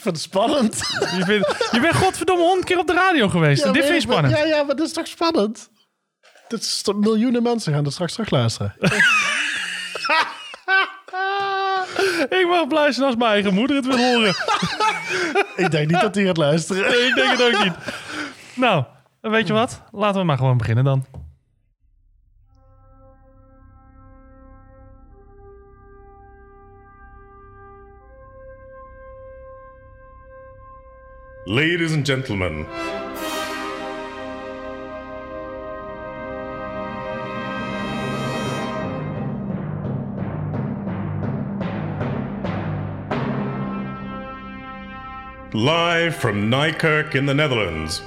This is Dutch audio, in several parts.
vind het spannend. Je, bent, je bent godverdomme honderd keer op de radio geweest. dit vind je spannend. Ja, ja, maar dat is toch spannend? Dit is toch- miljoenen mensen gaan er straks terug luisteren. Ik mag blij zijn als mijn eigen moeder het wil horen. ik denk niet dat hij gaat luisteren. Nee, ik denk het ook niet. Nou, weet je wat? Laten we maar gewoon beginnen dan. Ladies and gentlemen, live from Nijkerk in the Netherlands.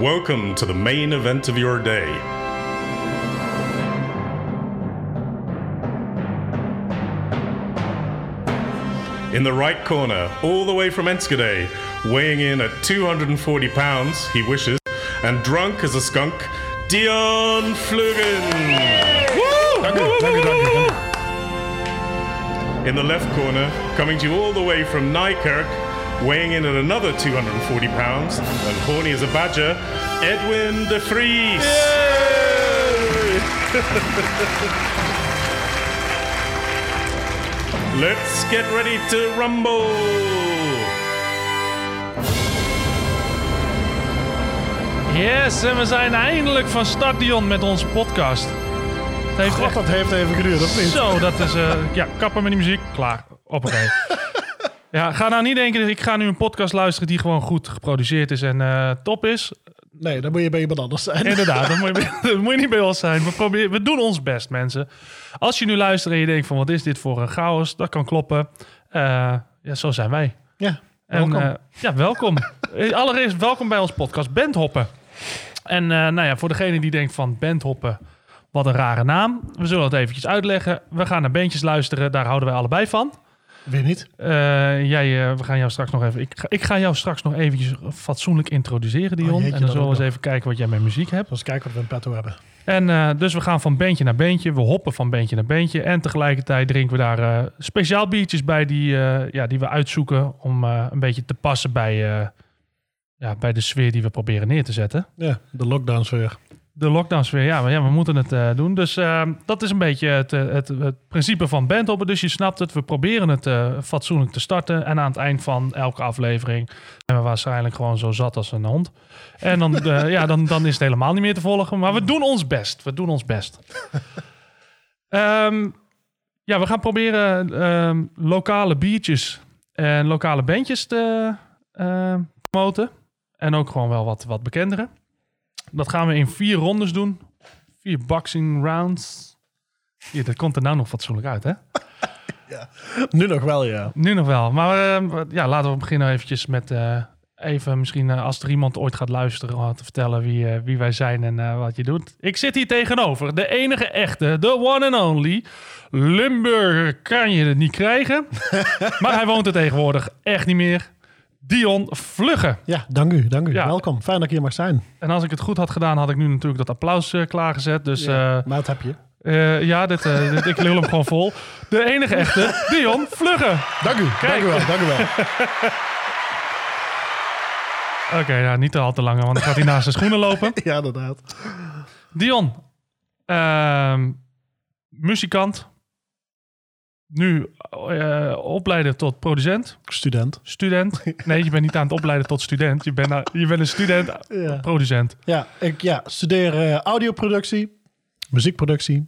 Welcome to the main event of your day. In the right corner, all the way from Enschede, weighing in at 240 pounds, he wishes, and drunk as a skunk, Dion Flugen. In the left corner, coming to you all the way from Nijkerk, weighing in at another 240 pounds, and horny as a badger, Edwin de Vries. Let's get ready to rumble. Yes, en we zijn eindelijk van start, Dion, met onze podcast. Het heeft God, echt... dat heeft even geduurd, of niet? Zo, dat is... eh, ja, kappen met die muziek. Klaar. Hoppakee. ja, ga nou niet denken, ik ga nu een podcast luisteren die gewoon goed geproduceerd is en eh, top is. Nee, dan moet je bij iemand anders zijn. Inderdaad, dat moet, je, moet je niet bij ons zijn. We, proberen, we doen ons best, mensen. Als je nu luistert en je denkt van wat is dit voor een chaos, dat kan kloppen. Eh, ja, zo zijn wij. Ja, En, welkom. eh, ja, welkom. Eh, Allereerst welkom bij ons podcast Bandhoppen. En nou ja, voor degene die denkt van Bandhoppen, wat een rare naam. We zullen het eventjes uitleggen. We gaan naar bandjes luisteren, daar houden wij allebei van. Weer niet. Eh, jij, eh, we gaan jou straks nog even. Ik ga, ik ga jou straks nog eventjes fatsoenlijk introduceren, Dion. Oh, jeetje, en dan zullen we eens even kijken wat jij met muziek hebt. Eens kijken wat we in petto hebben. En eh, dus we gaan van bandje naar bandje. We hoppen van bandje naar bandje. En tegelijkertijd drinken we daar speciaal biertjes bij die, ja, die we uitzoeken om een beetje te passen bij, ja, bij de sfeer die we proberen neer te zetten. Ja, de lockdowns weer. De lockdowns weer, ja, maar ja, we moeten het eh, doen. Dus eh, dat is een beetje het, eh, het, het principe van bandhoppen. Dus je snapt het, we proberen het eh, fatsoenlijk te starten. En aan het eind van elke aflevering zijn we waarschijnlijk gewoon zo zat als een hond. En dan, ja, dan, dan is het helemaal niet meer te volgen. Maar we doen ons best. We doen ons best. Ehm, ja, we gaan proberen ehm, lokale biertjes en lokale bandjes te promoten. En ook gewoon wel wat, wat bekendere. Dat gaan we in vier rondes doen. Vier boxing rounds. Hier, dat komt er nou nog fatsoenlijk uit, hè? Nu nog wel, ja. Nu nog wel. Maar eh, ja, laten we beginnen eventjes met eh, even misschien eh, als er iemand ooit gaat luisteren... om te vertellen wie, eh, wie wij zijn en wat je doet. Ik zit hier tegenover de enige echte, de one and only... Limburger kan je het niet krijgen. maar hij woont er tegenwoordig echt niet meer. Dion Vlugge. Ja, dank u, dank u. Ja. Welkom. Fijn dat ik hier mag zijn. En als ik het goed had gedaan, had ik nu natuurlijk dat applaus eh, klaargezet. Dus eh, maar dat heb je. Eh, ja, dit, dit, ik lul hem gewoon vol. De enige echte, Dion Vlugge. Dank u, dank u wel, dank u wel. Oké, ja, niet te al te lang, want dan gaat hij naast zijn schoenen lopen. ja, inderdaad. Dion, ehm, muzikant. Nu eh, opleiden tot producent. Student. Student. Nee, je bent niet aan het opleiden tot student. Je bent, nou- je bent een student, Ja. producent. Ja, ik ja, studeer eh, audioproductie, muziekproductie.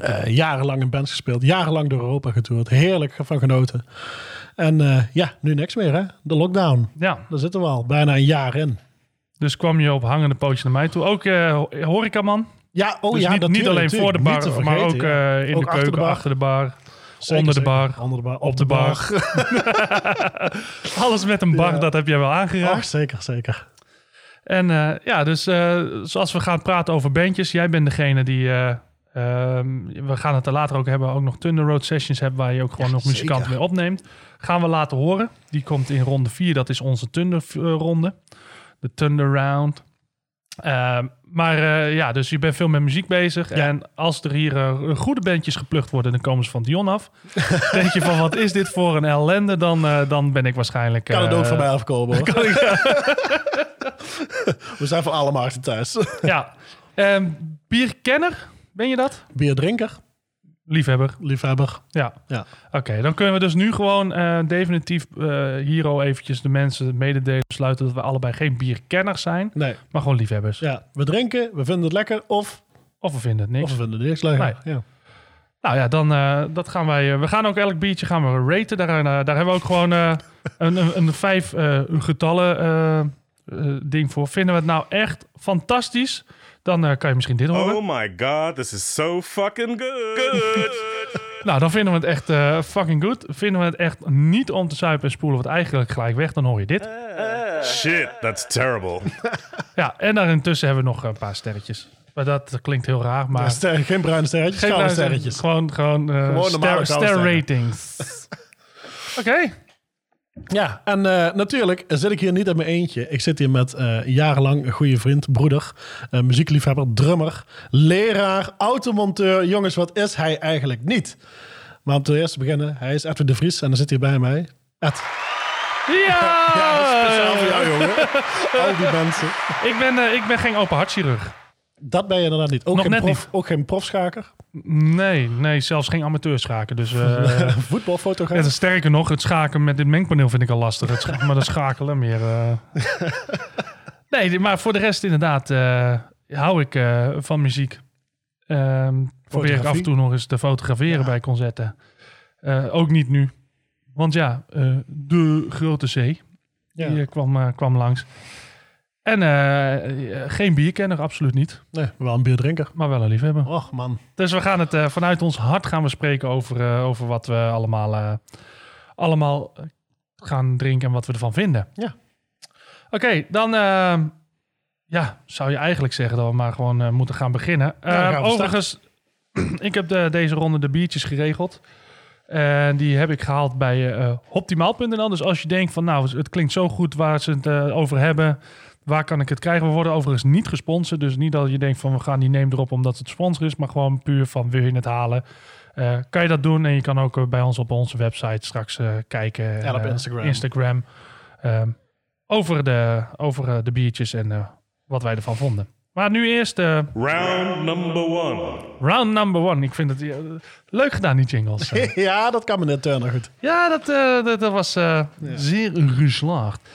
Eh, jarenlang in bands gespeeld, jarenlang door Europa getoerd. Heerlijk van genoten. En ja, nu niks meer hè. De lockdown. Ja, Daar zitten we al bijna een jaar in. dus kwam je op hangende pootje naar mij toe. Ook horecaman. Ja, oh dus ja, niet, niet natuurlijk, alleen voor de bar, maar ook in Ook de achter de keuken, bar. achter de bar. Zeker, onder de bar, Onder de bar. op de bar. Alles met een bar, Ja. dat heb jij wel aangeraakt. Ach, zeker, zeker. En eh, ja, dus eh, zoals we gaan praten over bandjes, jij bent degene die. eh, ehm, we gaan het er later ook hebben, ook nog Thunder Road Sessions hebben, waar je ook gewoon Ja, nog muzikanten mee opneemt. Gaan we laten horen. Die komt in ronde 4, dat is onze Thunder ronde. De Thunder Round. Maar eh, ja, dus je bent veel met muziek bezig. En als er hier eh, goede bandjes geplukt worden, dan komen ze van Dion af. Denk je van, wat is dit voor een ellende? Dan, eh, dan ben ik waarschijnlijk... Kan het ook van mij afkomen hoor. We zijn voor alle markten thuis. Ja. Ehm, bierkenner, ben je dat? Bierdrinker, Liefhebber. liefhebber. Ja. Ja. Oké, dan kunnen we dus nu gewoon eh, definitief eh hier al eventjes de mensen mededelen besluiten dat we allebei geen bierkenners zijn, Nee, maar gewoon liefhebbers. ja, we drinken, we vinden het lekker of, Of we vinden het niks. of we vinden het niks lekker. Ja. Nou ja, dan eh, dat gaan wij. we gaan ook elk biertje gaan we raten. Daar, daar hebben we ook gewoon een, een, een vijf getallen ding voor. Vinden we het nou echt fantastisch? Dan eh, kan je misschien dit horen. Oh my god, this is so fucking good. Nou, dan vinden we het echt eh, fucking goed. Vinden we het echt niet om te zuipen en spoelen het eigenlijk gelijk weg. Dan hoor je dit. Shit, that's terrible. Ja, en daarintussen hebben we nog een paar sterretjes. Maar dat klinkt heel raar, maar... Ster- geen bruine sterretjes, Geen bruine- sterretjes. Gewoon, gewoon, eh, Gewoon normale ster, ster ratings. Oké. Ja, en eh, natuurlijk zit ik hier niet in mijn eentje. Ik zit hier met eh, jarenlang een goede vriend, broeder, eh, muziekliefhebber, drummer, leraar, automonteur. Jongens, wat is hij eigenlijk niet? Maar om te eerst te beginnen, hij is Edwin de Vries en dan zit hij bij mij. Ed. Ja! Ja, speciaal voor jou, jongen. Al die mensen. Ik ben, ik ben geen open hartchirurg. Dat ben je inderdaad niet. Ook, Nog geen, net prof, niet. ook geen profschaker. Nee, nee, zelfs geen amateurschaken. Dus eh, Voetbalfotograaf. en sterker nog, het schaken met dit mengpaneel vind ik al lastig. Het maar dat schakelen meer. eh. Nee, maar voor de rest inderdaad eh, hou ik van muziek. Ehm probeer ik af en toe nog eens te fotograferen Ja. bij concerten. Ook niet nu. Want ja, de grote zee Ja. die kwam, kwam langs. En eh, geen bierkenner, absoluut niet. Nee, wel een bierdrinker. Maar wel een liefhebber. Och man. Dus we gaan het eh, vanuit ons hart gaan we spreken over, eh, over wat we allemaal, allemaal gaan drinken en wat we ervan vinden. Ja. Oké, dan ja, zou je eigenlijk zeggen dat we maar gewoon moeten gaan beginnen. Ja, gaan overigens, ik heb de, deze ronde de biertjes geregeld. En die heb ik gehaald bij optimaal.nl. Dus als je denkt van nou, het klinkt zo goed waar ze het over hebben. Waar kan ik het krijgen? We worden overigens niet gesponsord. Dus niet dat je denkt van we gaan die neem erop omdat het sponsor is. Maar gewoon puur van wil je het halen. Eh, kan je dat doen. En je kan ook eh, bij ons op onze website straks eh, kijken. Ja, op eh, Instagram. Instagram. Ehm, over de, over de biertjes en eh, wat wij ervan vonden. Maar nu eerst eh, Round number one. round number one. Ik vind het eh, leuk gedaan, die jingles. Ja, dat kan meneer Turner goed. ja, dat, eh, dat, dat was eh, zeer geslaagd.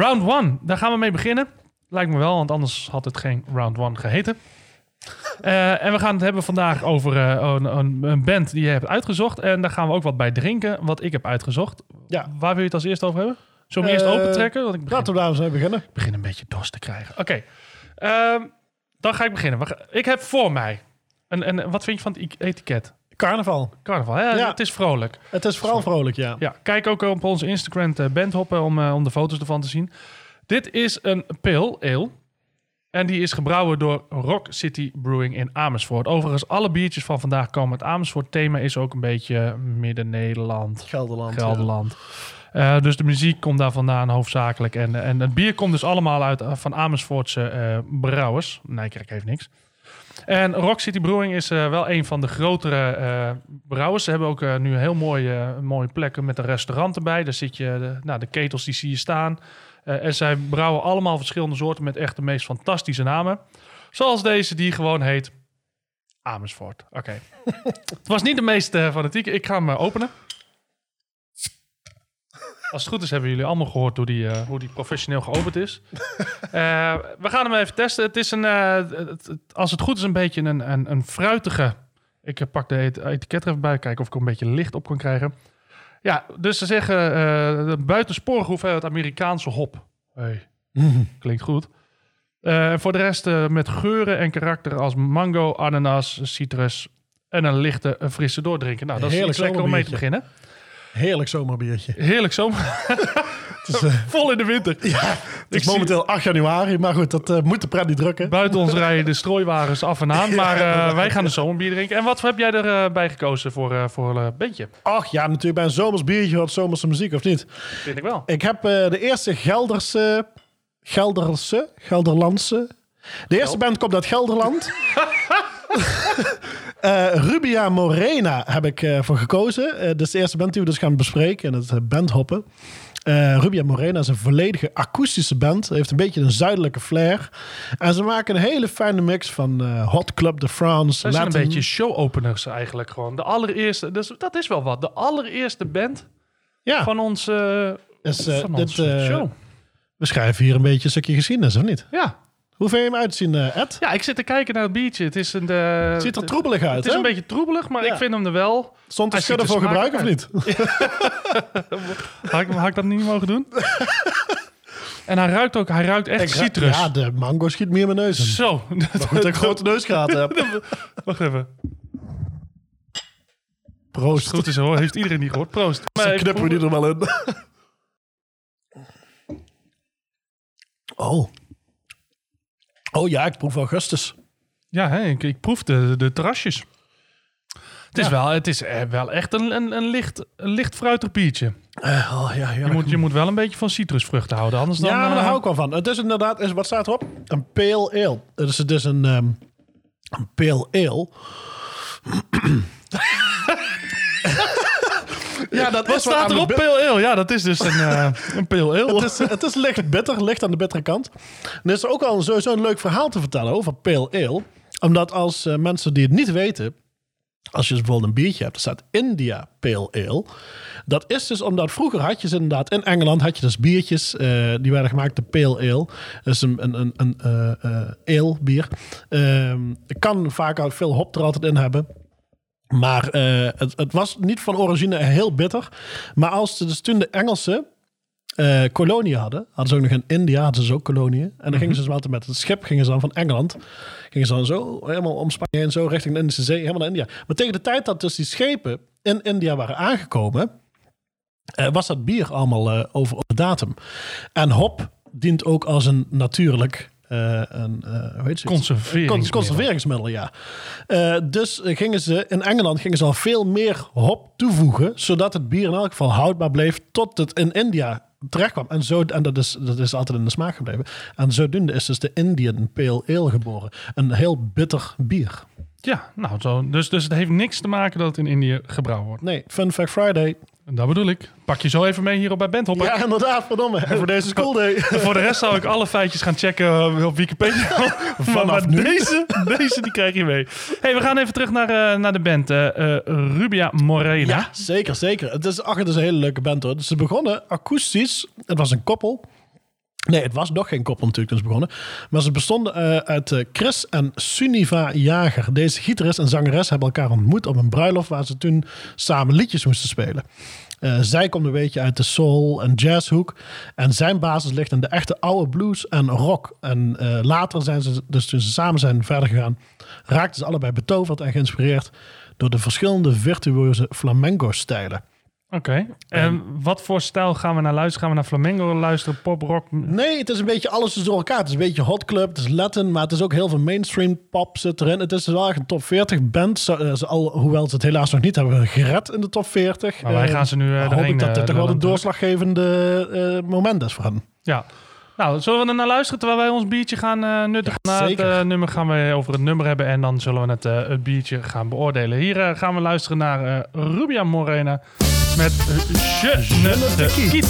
Round one, daar gaan we mee beginnen. Lijkt me wel, want anders had het geen round one geheten. Eh, en we gaan het hebben vandaag over eh, een, een, een band die je hebt uitgezocht. En daar gaan we ook wat bij drinken, wat ik heb uitgezocht. Ja. Waar wil je het als eerst over hebben? Zullen we hem eerst Eh, open trekken? Want ik begin, Laten we daar eens mee beginnen. ik begin een beetje dorst te krijgen. Oké, Ehm, dan ga ik beginnen. Ik heb voor mij... Een, een, wat vind je van het etiket? Carnaval. Carnaval, hè? Ja. het is vrolijk. Het is vooral vrolijk, ja. Ja, kijk ook op onze Instagram uh, Bandhoppen om, eh, om de foto's ervan te zien. Dit is een pale ale. En die is gebrouwen door Rock City Brewing in Amersfoort. Overigens, alle biertjes van vandaag komen uit Amersfoort. Thema is ook een beetje Midden-Nederland, Gelderland. Gelderland. Eh, dus de muziek komt daar vandaan hoofdzakelijk. En, en het bier komt dus allemaal uit eh, van Amersfoortse eh, brouwers. Nijkerk heeft niks. En Rock City Brewing is eh, wel een van de grotere eh, brouwers. Ze hebben ook eh, nu heel mooie, mooie plekken met een restaurant erbij. Daar zit je, de, nou, de ketels die zie je staan. En zij brouwen allemaal verschillende soorten met echt de meest fantastische namen. Zoals deze die gewoon heet Amersfoort. Oké. het was niet de meest fanatieke. Ik ga hem openen. Als het goed is, hebben jullie allemaal gehoord hoe die, eh, hoe die professioneel geopend is. Eh, we gaan hem even testen. Het is een, eh, het- het- als het goed is, een beetje een, een, een fruitige. Ik pak de et- etiket er even bij, kijken of ik er een beetje licht op kan krijgen. Ja, dus ze zeggen de buitensporige hoeveelheid Amerikaanse hop. Hey, klinkt goed. Voor de rest met geuren en karakter als mango, ananas, citrus en een lichte, een frisse doordrinken. Nou, dat is Heerlijk iets lekker om mee te beginnen. Heerlijk zomerbiertje. Heerlijk zomer. Het is, eh, Vol in de winter. het Ik is momenteel 8 januari, maar goed, dat eh, moet de pret niet drukken. Buiten ons rijden de strooiwagens af en aan. Maar eh, wij gaan de zomerbier drinken. En wat heb jij erbij bij gekozen voor, voor een bandje? Ach ja, natuurlijk bij een zomers biertje hoort zomerse muziek, of niet? Vind ik wel. Ik heb de eerste Gelderse, Gelderse, Gelderlandse De eerste band komt uit Gelderland. Eh, Rubia Morena heb ik eh, voor gekozen. Eh dat is de eerste band die we dus gaan bespreken in het eh, bandhoppen. Rubia Morena is een volledige akoestische band. Heeft een beetje een zuidelijke flair. En ze maken een hele fijne mix van Hot Club de France. Dat zijn een beetje show-openers eigenlijk gewoon. De allereerste, dus dat is wel wat. De allereerste band Ja, van is, eh, van dit, onze show. we schrijven hier een beetje een stukje geschiedenis, of niet? Ja. Hoe vind je hem uitzien, eh, Ed? ja, ik zit te kijken naar het biertje. Het is een... eh, Het ziet er troebelig uit, Het is hè? een beetje troebelig, maar Ja. ik vind hem er wel. Stond ziet schudden voor gebruik, of niet? Had ik, had ik dat niet mogen doen? en hij ruikt ook, hij ruikt echt Ik citrus. Ja, de mango schiet meer in mijn neus in. Zo. Goed dat ik een grote neus gehad heb. Wacht even. Proost. Goed is hoor, heeft iedereen niet gehoord. Proost. Maar even knippen we die er wel in. Oh. Oh ja, ik proef augustus. Ja, hè, ik, ik proef de, de terrasjes. Het is, Ja. wel, het is eh, wel echt een, een, een, licht, een licht fruitig biertje. Eh, oh, ja, ja. Je moet, je moet wel een beetje van citrusvruchten houden, anders dan... ja, maar daar eh, hou ik wel van. Het is inderdaad, is, wat staat erop? Een pale ale. Dus het is een, ehm, een pale ale. ja, dat Wat staat erop? Pale ale. Ja, dat is dus een, eh een pale ale. Het is, het is licht bitter, licht aan de bittere kant. En er is ook wel sowieso een leuk verhaal te vertellen over pale ale. Omdat als eh, mensen die het niet weten... Als je dus bijvoorbeeld een biertje hebt, er staat India Pale Ale. Dat is dus omdat vroeger had je ze inderdaad... In Engeland had je dus biertjes, eh, die werden gemaakt de Pale Ale. Dat is een, een, een, een eh, eh, ale bier. Ehm, kan vaak ook veel hop er altijd in hebben. Maar eh, het, het was niet van origine heel bitter. Maar als ze dus toen de Engelsen eh koloniën hadden, hadden ze ook nog in India, hadden ze ook koloniën. En dan gingen ze dus altijd met het schip, gingen ze dan van Engeland, gingen ze dan zo helemaal om Spanje en zo richting de Indische Zee, helemaal naar India. Maar tegen de tijd dat dus die schepen in India waren aangekomen, eh, was dat bier allemaal over op de datum. En hop dient ook als een natuurlijk eh, een, eh, hoe? Conserveringsmiddel. Cons- conserveringsmiddel, ja. Eh, dus gingen ze in Engeland gingen ze al veel meer hop toevoegen, zodat het bier in elk geval houdbaar bleef tot het in India terecht kwam. En, zo, en dat, is, dat is altijd in de smaak gebleven. En zodoende is dus de Indian Pale Ale geboren. Een heel bitter bier. Ja, nou, zo, dus, dus het heeft niks te maken dat het in Indië gebrouwen wordt. Nee, Fun Fact Friday. En dat bedoel ik. Pak je zo even mee hier op bij Benthopper. Ja, inderdaad, verdomme. En voor deze school day. Voor de rest zou ik alle feitjes gaan checken eh, op Wikipedia. Vanaf maar deze, deze die krijg je mee. hey, we gaan even terug naar, eh, naar de band. eh, Rubia Morena. Ja, zeker, zeker. Het is, ach, het is een hele leuke band hoor. Dus ze begonnen akoestisch. Het was een koppel. Nee, het was nog geen koppel natuurlijk toen ze begonnen. Maar ze bestonden eh, uit eh, Chris en Suniva Jager. Deze gitarist en zangeres hebben elkaar ontmoet op een bruiloft... waar ze toen samen liedjes moesten spelen. Eh, zij komt een beetje uit de soul- en jazzhoek. En zijn basis ligt in de echte oude blues en rock. En later zijn ze, dus toen ze samen zijn verder gegaan... raakten ze allebei betoverd en geïnspireerd... door de verschillende virtuoze flamenco-stijlen. Oké. En wat voor stijl gaan we naar luisteren? Gaan we naar flamenco luisteren, pop, rock? Nee, het is een beetje alles dus door elkaar. Het is een beetje hot club, het is Latin, maar het is ook heel veel mainstream pop zit erin. Het is wel echt een top 40 band, zo- eh, al, hoewel ze het helaas nog niet hebben gered in de top 40. Maar wij Eh, gaan ze nu eh, hoop ik dat dit toch wel een doorslaggevende eh, moment is voor hen. Ja. Nou, zullen we er naar luisteren terwijl wij ons biertje gaan nuttigen? Ja, Na het nummer gaan we over het nummer hebben en dan zullen we het, het biertje gaan beoordelen. Hier gaan we luisteren naar Rubia Morena met Je ne te quitte. quitte.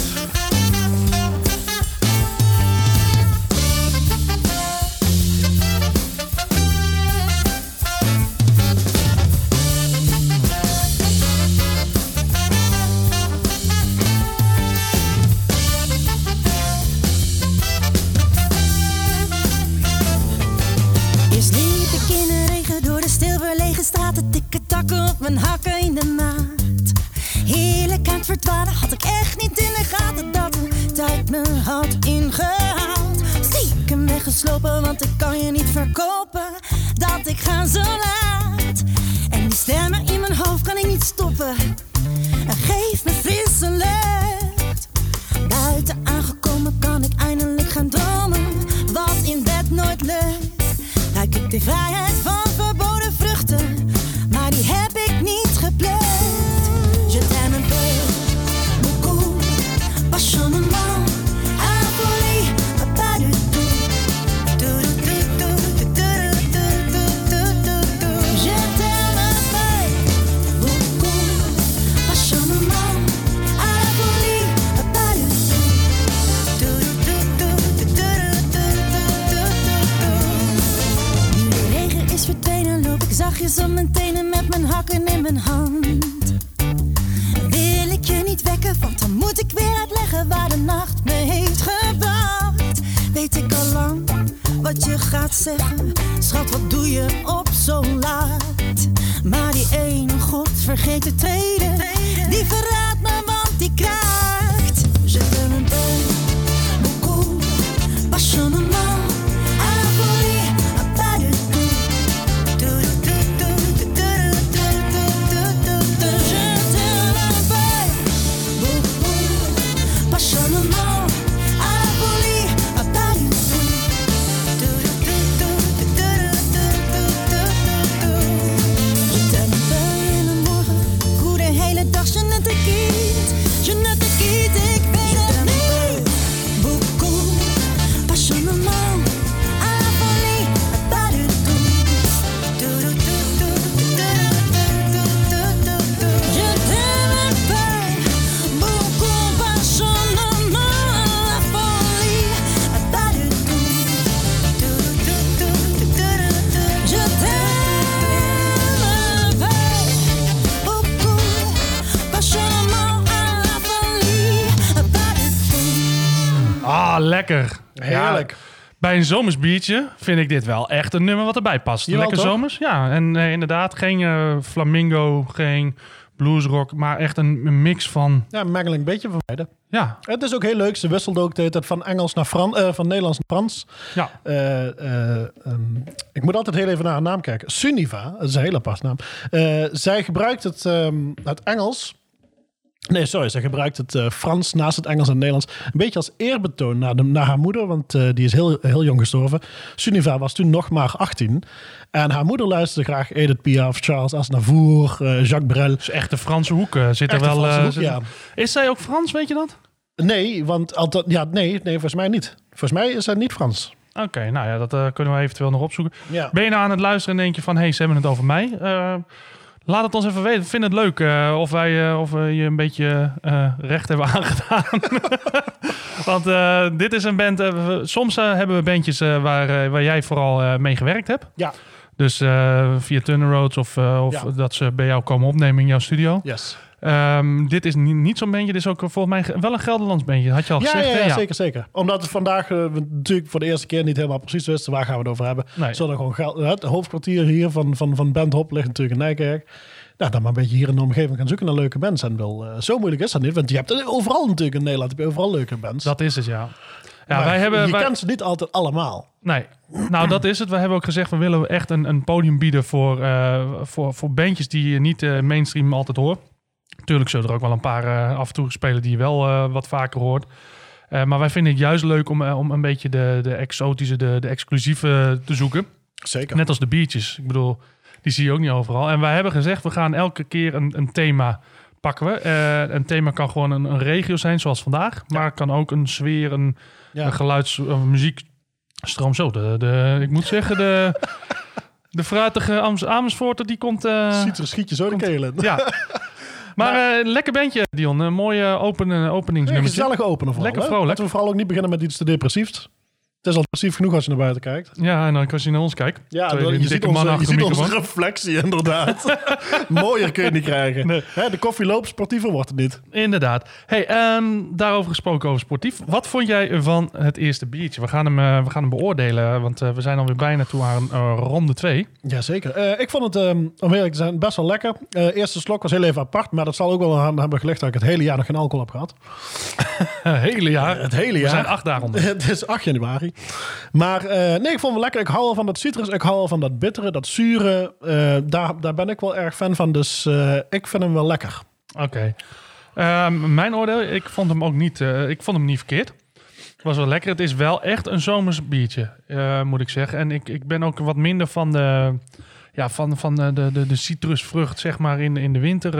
Eerst liep ik regen door de stilverlegen straten, dikke takken op mijn hakken in de maat. Heerlijk aan het had ik echt niet in de gaten dat de tijd me had ingehaald. Stiekem weggeslopen, want ik kan je niet verkopen dat ik ga zo laat. En die stemmen in mijn hoofd kan ik niet stoppen. En geef me frisse lucht. Buiten aangekomen kan ik eindelijk gaan dromen. Wat in bed nooit lukt. Ruik ik de vrijheid met mijn hakken in mijn hand. Wil ik je niet wekken, want dan moet ik weer uitleggen waar de nacht me heeft gebracht. Weet ik al lang wat je gaat zeggen, schat, wat doe je op zo'n laat? Maar die ene god vergeet de tweede, die verraadt lekker. Heerlijk. Ja, bij een zomers biertje vind ik dit wel echt een nummer wat erbij past. Jawel, lekker toch? zomers. Ja, en eh, inderdaad geen eh, flamingo, geen bluesrock, maar echt een, een mix van... Ja, mengeling een beetje van beide. Ja, Het is ook heel leuk. Ze wisselde ook de hele tijd van Engels naar Fran eh, van Nederlands naar Frans. ja. Eh, eh, ehm, ik moet altijd heel even naar haar naam kijken. Suniva, dat is een hele aparte naam. Eh, zij gebruikt het, ehm, het Engels. Nee, sorry, zij gebruikt het eh, Frans naast het Engels en het Nederlands. Een beetje als eerbetoon naar, de, naar haar moeder, want eh, die is heel, heel jong gestorven. Suniva was toen nog maar 18. En haar moeder luisterde graag Edith Piaf, Charles Aznavour, eh, Jacques Brel. Dus echt de Franse hoek eh, zit er wel... Franse hoek, zit- ja. Is zij ook Frans, weet je dat? Nee, want althans, ja, nee, nee, volgens mij niet. Volgens mij is zij niet Frans. Oké, nou ja, dat kunnen we eventueel nog opzoeken. Ja. Ben je nou aan het luisteren en denk je van... hé, hey, ze hebben het over mij? Laat het ons even weten. Vind het leuk eh, of wij eh, of we je een beetje eh, recht hebben aangedaan. Want dit is een band... soms hebben we bandjes waar, waar jij vooral mee gewerkt hebt. Ja, Dus via Turner Roads of, of Ja. dat ze bij jou komen opnemen in jouw studio. yes. Ehm, dit is niet, niet zo'n bandje. Dit is ook eh, volgens mij wel een Gelderlands bandje. Had je al Ja, gezegd, ja, ja, zeker, zeker. Omdat we vandaag eh, natuurlijk voor de eerste keer niet helemaal precies wisten waar gaan we het over hebben. Nee. Gewoon geld, het hoofdkwartier hier van, van, van Band Hop ligt natuurlijk in Nijkerk. Nou, dan maar een beetje hier in de omgeving gaan zoeken naar leuke bands. En wel, eh, zo moeilijk is dat niet, want je hebt het overal natuurlijk in Nederland. Heb je overal leuke bands. Dat is het, ja. Ja, Maar wij hebben... je wij- kent ze niet altijd allemaal. Nee, nou dat is het. We hebben ook gezegd, we willen echt een, een podium bieden voor, eh, voor, voor bandjes die je niet eh, mainstream altijd hoort. Natuurlijk zullen er ook wel een paar eh, af en toe spelen die je wel eh, wat vaker hoort. Eh, maar wij vinden het juist leuk om, om een beetje de, de exotische, de, de exclusieve te zoeken. Zeker. Net als de beaches. Ik bedoel, die zie je ook niet overal. En wij hebben gezegd, we gaan elke keer een, een thema pakken we. Een thema kan gewoon een, een regio zijn, zoals vandaag. Maar kan ook een sfeer, een, Ja. een geluids- of een muziekstroom. Zo, de, de, ik moet zeggen, de, de fruitige Amersfoorter, die komt... eh, Ziet er schiet je zo de keel in. ja. Maar eh, lekker bandje, Dion. Een mooie open, eh, Een openingsnummertje. gezellig openen vooral. Lekker vrolijk. Laten we vooral ook niet beginnen met iets te depressiefs. Het is al depressief genoeg als je naar buiten kijkt. Ja, en dan als je naar ons kijkt. Ja, je, dikke ziet onze, je achter ziet onze reflectie inderdaad. Mooier kun je niet krijgen. Nee. Hè, de koffie loopt, sportiever wordt het niet. Inderdaad. Hey, ehm, daarover gesproken over sportief. Wat vond jij van het eerste biertje? We gaan hem, eh, we gaan hem beoordelen, want eh, we zijn alweer bijna toe aan eh, ronde 2. Jazeker. Ik vond het, ehm, om eerlijk te zijn, best wel lekker. Eerste slok was heel even apart, maar dat zal ook wel aan hebben gelegd dat ik het hele jaar nog geen alcohol heb gehad. hele jaar. Het hele We jaar. zijn acht dagen onder. Het is 8 januari. Maar eh, nee, ik vond het wel lekker. Ik hou al van dat citrus. Ik hou al van dat bittere, dat zure. Eh, daar, daar ben ik wel erg fan van. Dus eh, ik vind hem wel lekker. Oké. Ehm, mijn oordeel, ik vond hem ook niet, ik vond hem niet verkeerd. Het was wel lekker. Het is wel echt een zomers biertje, moet ik zeggen. En ik, ik ben ook wat minder van de, ja, van, van de, de, de, citrusvrucht, zeg maar, in, in de winter.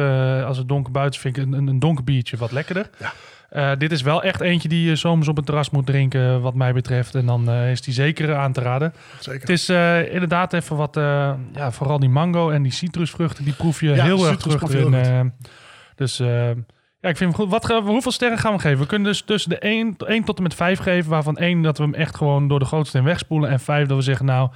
Als het donker buiten vind ik een, een donker biertje wat lekkerder. Eh, dit is wel echt eentje die je zomers op het terras moet drinken, wat mij betreft. En dan eh, is die zeker aan te raden. Zeker. Het is eh, inderdaad even wat, ja, vooral die mango en die citrusvruchten, die proef je Ja, heel erg terug eh. dus ja, ik vind hem goed. Wat, hoeveel sterren gaan we geven? We kunnen dus tussen de 1, 1 tot en met 5 geven, waarvan 1 dat we hem echt gewoon door de gootsteen wegspoelen en 5 dat we zeggen, nou,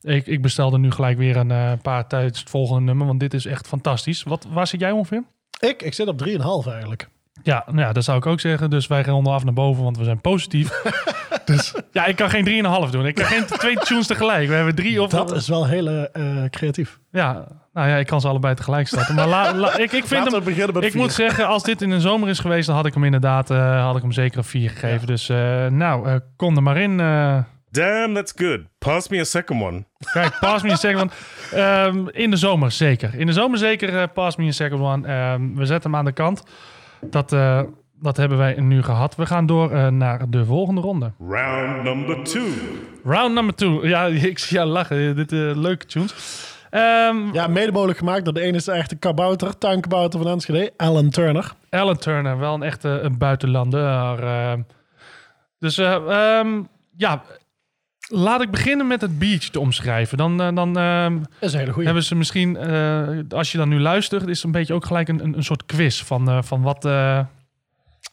ik, ik bestelde nu gelijk weer een paar tijdens het volgende nummer, want dit is echt fantastisch. Wat, waar zit jij ongeveer? Ik, ik zit op 3,5 eigenlijk. Ja, nou ja, dat zou ik ook zeggen. Dus wij gaan af naar boven, want we zijn positief. dus ja, ik kan geen 3,5 doen. Ik kan geen twee tunes tegelijk. We hebben drie of... Dat is wel heel eh, creatief. Ja, nou ja, ik kan ze allebei tegelijk starten. Maar la, la- ik, ik vind Laten we hem... beginnen met Ik vier. moet zeggen, als dit in de zomer is geweest, dan had ik hem inderdaad eh, had ik hem zeker een 4 gegeven. Dus eh, nou, eh, kom er maar in. eh. Damn, that's good. Pass me a second one. Kijk, pass me a second one. Ehm, in de zomer zeker. In de zomer zeker eh, pass me a second one. Ehm, we zetten hem aan de kant. Dat, eh, dat hebben wij nu gehad. We gaan door eh, naar de volgende ronde. Round number two. Round number two. Ja, ik zie jou lachen. Dit uh, leuke tunes. Ehm Ja, mede mogelijk gemaakt door de ene is de echte kabouter, tuinkabouter van Enschede, Alan Turner. Alan Turner, wel een echte een buitenlander. dus eh, ehm, ja, laat ik beginnen met het beach te omschrijven. Dan, eh, dan ehm, Dat is een hele goeie. hebben ze misschien, eh, als je dan nu luistert, is het een beetje ook gelijk een, een, een soort quiz van, eh, van wat,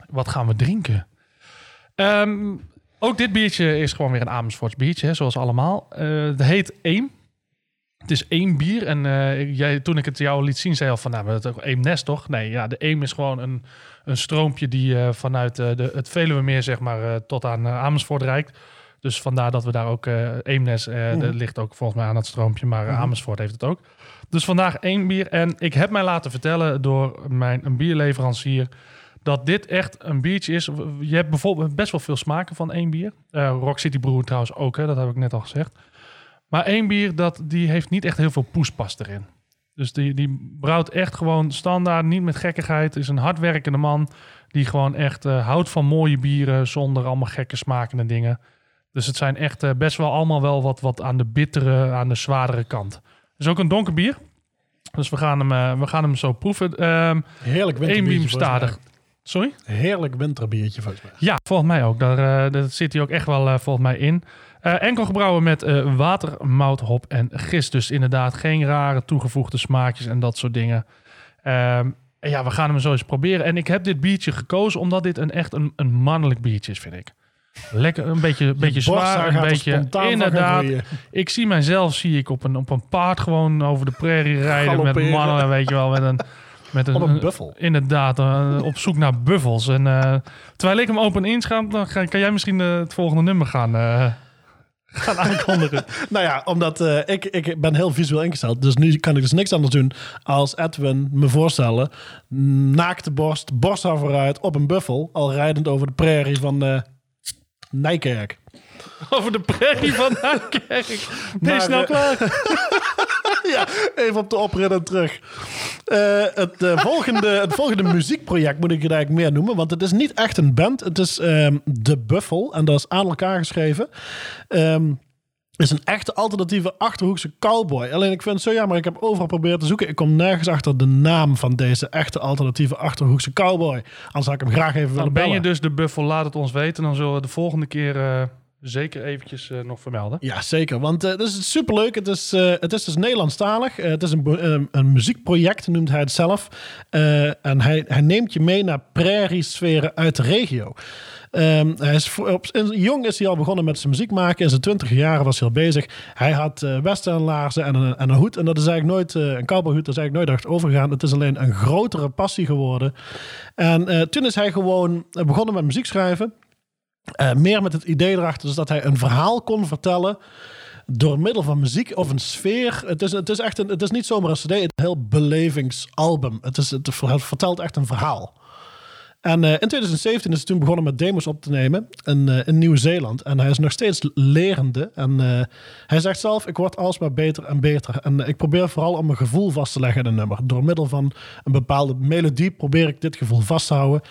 wat gaan we drinken. Ehm, ook dit biertje is gewoon weer een Amersfoorts biertje, hè, zoals allemaal. Het heet Eem. Het is één bier. En jij, toen ik het jou liet zien, zei je al van, nou, we hebben het ook Eemnest, toch? Nee, ja, de Eem is gewoon een, een stroompje die vanuit de, het Veluwemeer, zeg maar, tot aan Amersfoort reikt. Dus vandaar dat we daar ook eh Eemnes, eh dat ligt ook volgens mij aan het stroompje, maar eh, Amersfoort heeft het ook. Dus vandaag één bier. En ik heb mij laten vertellen door mijn een bierleverancier dat dit echt een biertje is. Je hebt bijvoorbeeld best wel veel smaken van één bier. Rock City Brew trouwens ook, hè, dat heb ik net al gezegd. Maar één bier, dat, die heeft niet echt heel veel poespas erin. Dus die, die brouwt echt gewoon standaard, niet met gekkigheid. Is een hardwerkende man die gewoon echt houdt van mooie bieren zonder allemaal gekke smakende dingen. Dus het zijn echt eh, best wel allemaal wel wat, wat aan de bittere, aan de zwaardere kant. Het is ook een donker bier. Dus we gaan hem, eh, we gaan hem zo proeven. Ehm Heerlijk Eén winterbiertje. bier volgens mij. stadig. Sorry? Heerlijk winterbiertje volgens mij. Ja, volgens mij ook. Daar, eh, zit hij ook echt wel volgens mij in. Enkel gebrouwen met water, mout, hop en gist. Dus inderdaad geen rare toegevoegde smaakjes en dat soort dingen. En ja, we gaan hem zo eens proberen. En ik heb dit biertje gekozen omdat dit een echt een, een mannelijk biertje is, vind ik. Lekker, een beetje, een beetje zwaar, een beetje... Inderdaad, ik zie mijzelf zie ik op een, op een paard gewoon over de prairie rijden met mannen, weet je wel, met een... Met een, buffel. Inderdaad, op zoek naar buffels. En eh, terwijl ik hem open inschap, dan ga- kan jij misschien eh, het volgende nummer gaan, eh, gaan aankondigen. Nou ja, omdat eh, ik, ik ben heel visueel ingesteld. Dus nu kan ik dus niks anders doen als Edwin me voorstellen. Naakte borst, borsthaar vooruit, op een buffel. Al rijdend over de prairie van eh Nijkerk. Over de prairie van Nijkerk. Ben je Maar, snel klaar? ja, even op de oprit terug. Eh, het, eh, volgende, het volgende muziekproject moet ik het eigenlijk meer noemen. Want het is niet echt een band. Het is ehm, De Buffel. En dat is aan elkaar geschreven. Ehm is een echte alternatieve Achterhoekse cowboy. Alleen ik vind het zo jammer. Ik heb overal geprobeerd te zoeken. Ik kom nergens achter de naam van deze echte alternatieve Achterhoekse cowboy. Anders had ik hem graag even Dan willen ben je dus de buffel, laat het ons weten. Dan zullen we de volgende keer eh, zeker eventjes eh, nog vermelden. Ja, zeker. Want eh, het is superleuk. Het is, eh, het is dus Nederlandstalig. Het is een, bo- een, muziekproject, noemt hij het zelf. En hij, hij neemt je mee naar prairie-sferen uit de regio. Ehm, hij is op, jong is hij al begonnen met zijn muziek maken. In zijn twintig jaren was hij al bezig. Hij had westernlaarzen en een, en een hoed. En dat is eigenlijk nooit, eh, een cowboyhoed, dat is eigenlijk nooit echt overgegaan. Het is alleen een grotere passie geworden. En toen is hij gewoon begonnen met muziek schrijven. Eh, meer met het idee erachter dus dat hij een verhaal kon vertellen door middel van muziek of een sfeer. Het is, het is, echt een, het is niet zomaar een cd, het is een heel belevingsalbum. Het, is, het vertelt echt een verhaal. En eh, in 2017 is hij toen begonnen met demos op te nemen in, eh, in Nieuw-Zeeland. En hij is nog steeds lerende. En hij zegt zelf, ik word alsmaar beter en beter. En ik probeer vooral om mijn gevoel vast te leggen in een nummer. Door middel van een bepaalde melodie probeer ik dit gevoel vast te houden.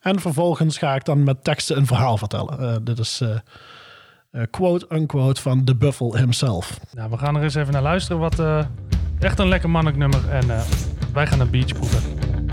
En vervolgens ga ik dan met teksten een verhaal vertellen. Eh, dit is eh, eh, quote-unquote van The Buffel himself. Nou, we gaan er eens even naar luisteren. Wat echt een lekker mannelijk nummer. En wij gaan een beach proeven.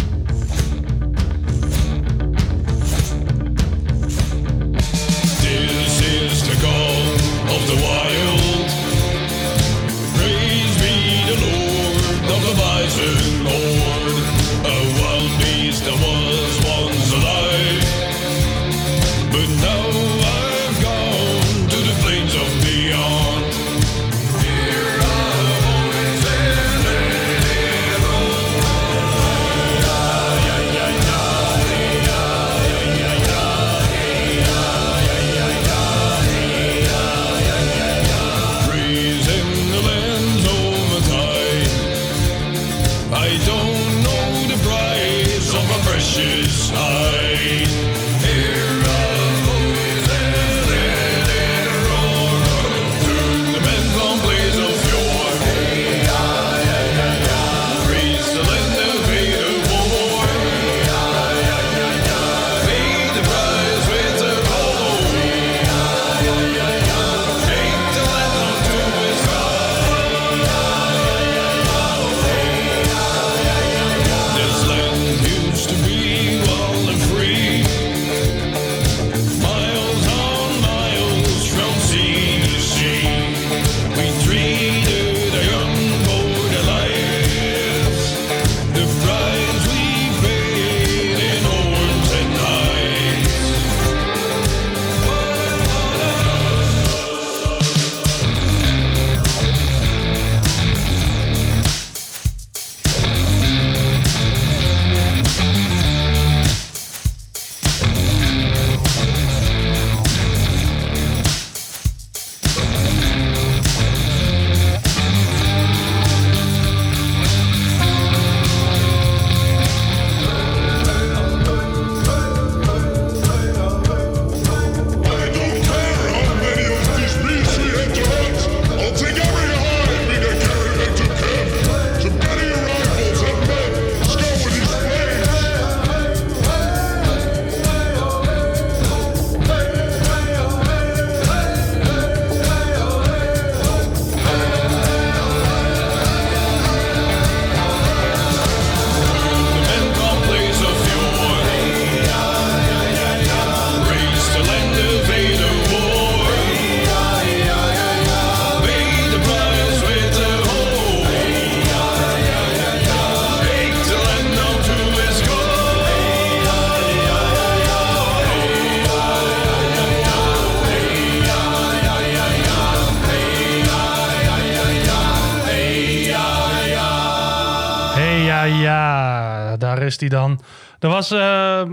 Dat was eh, eh,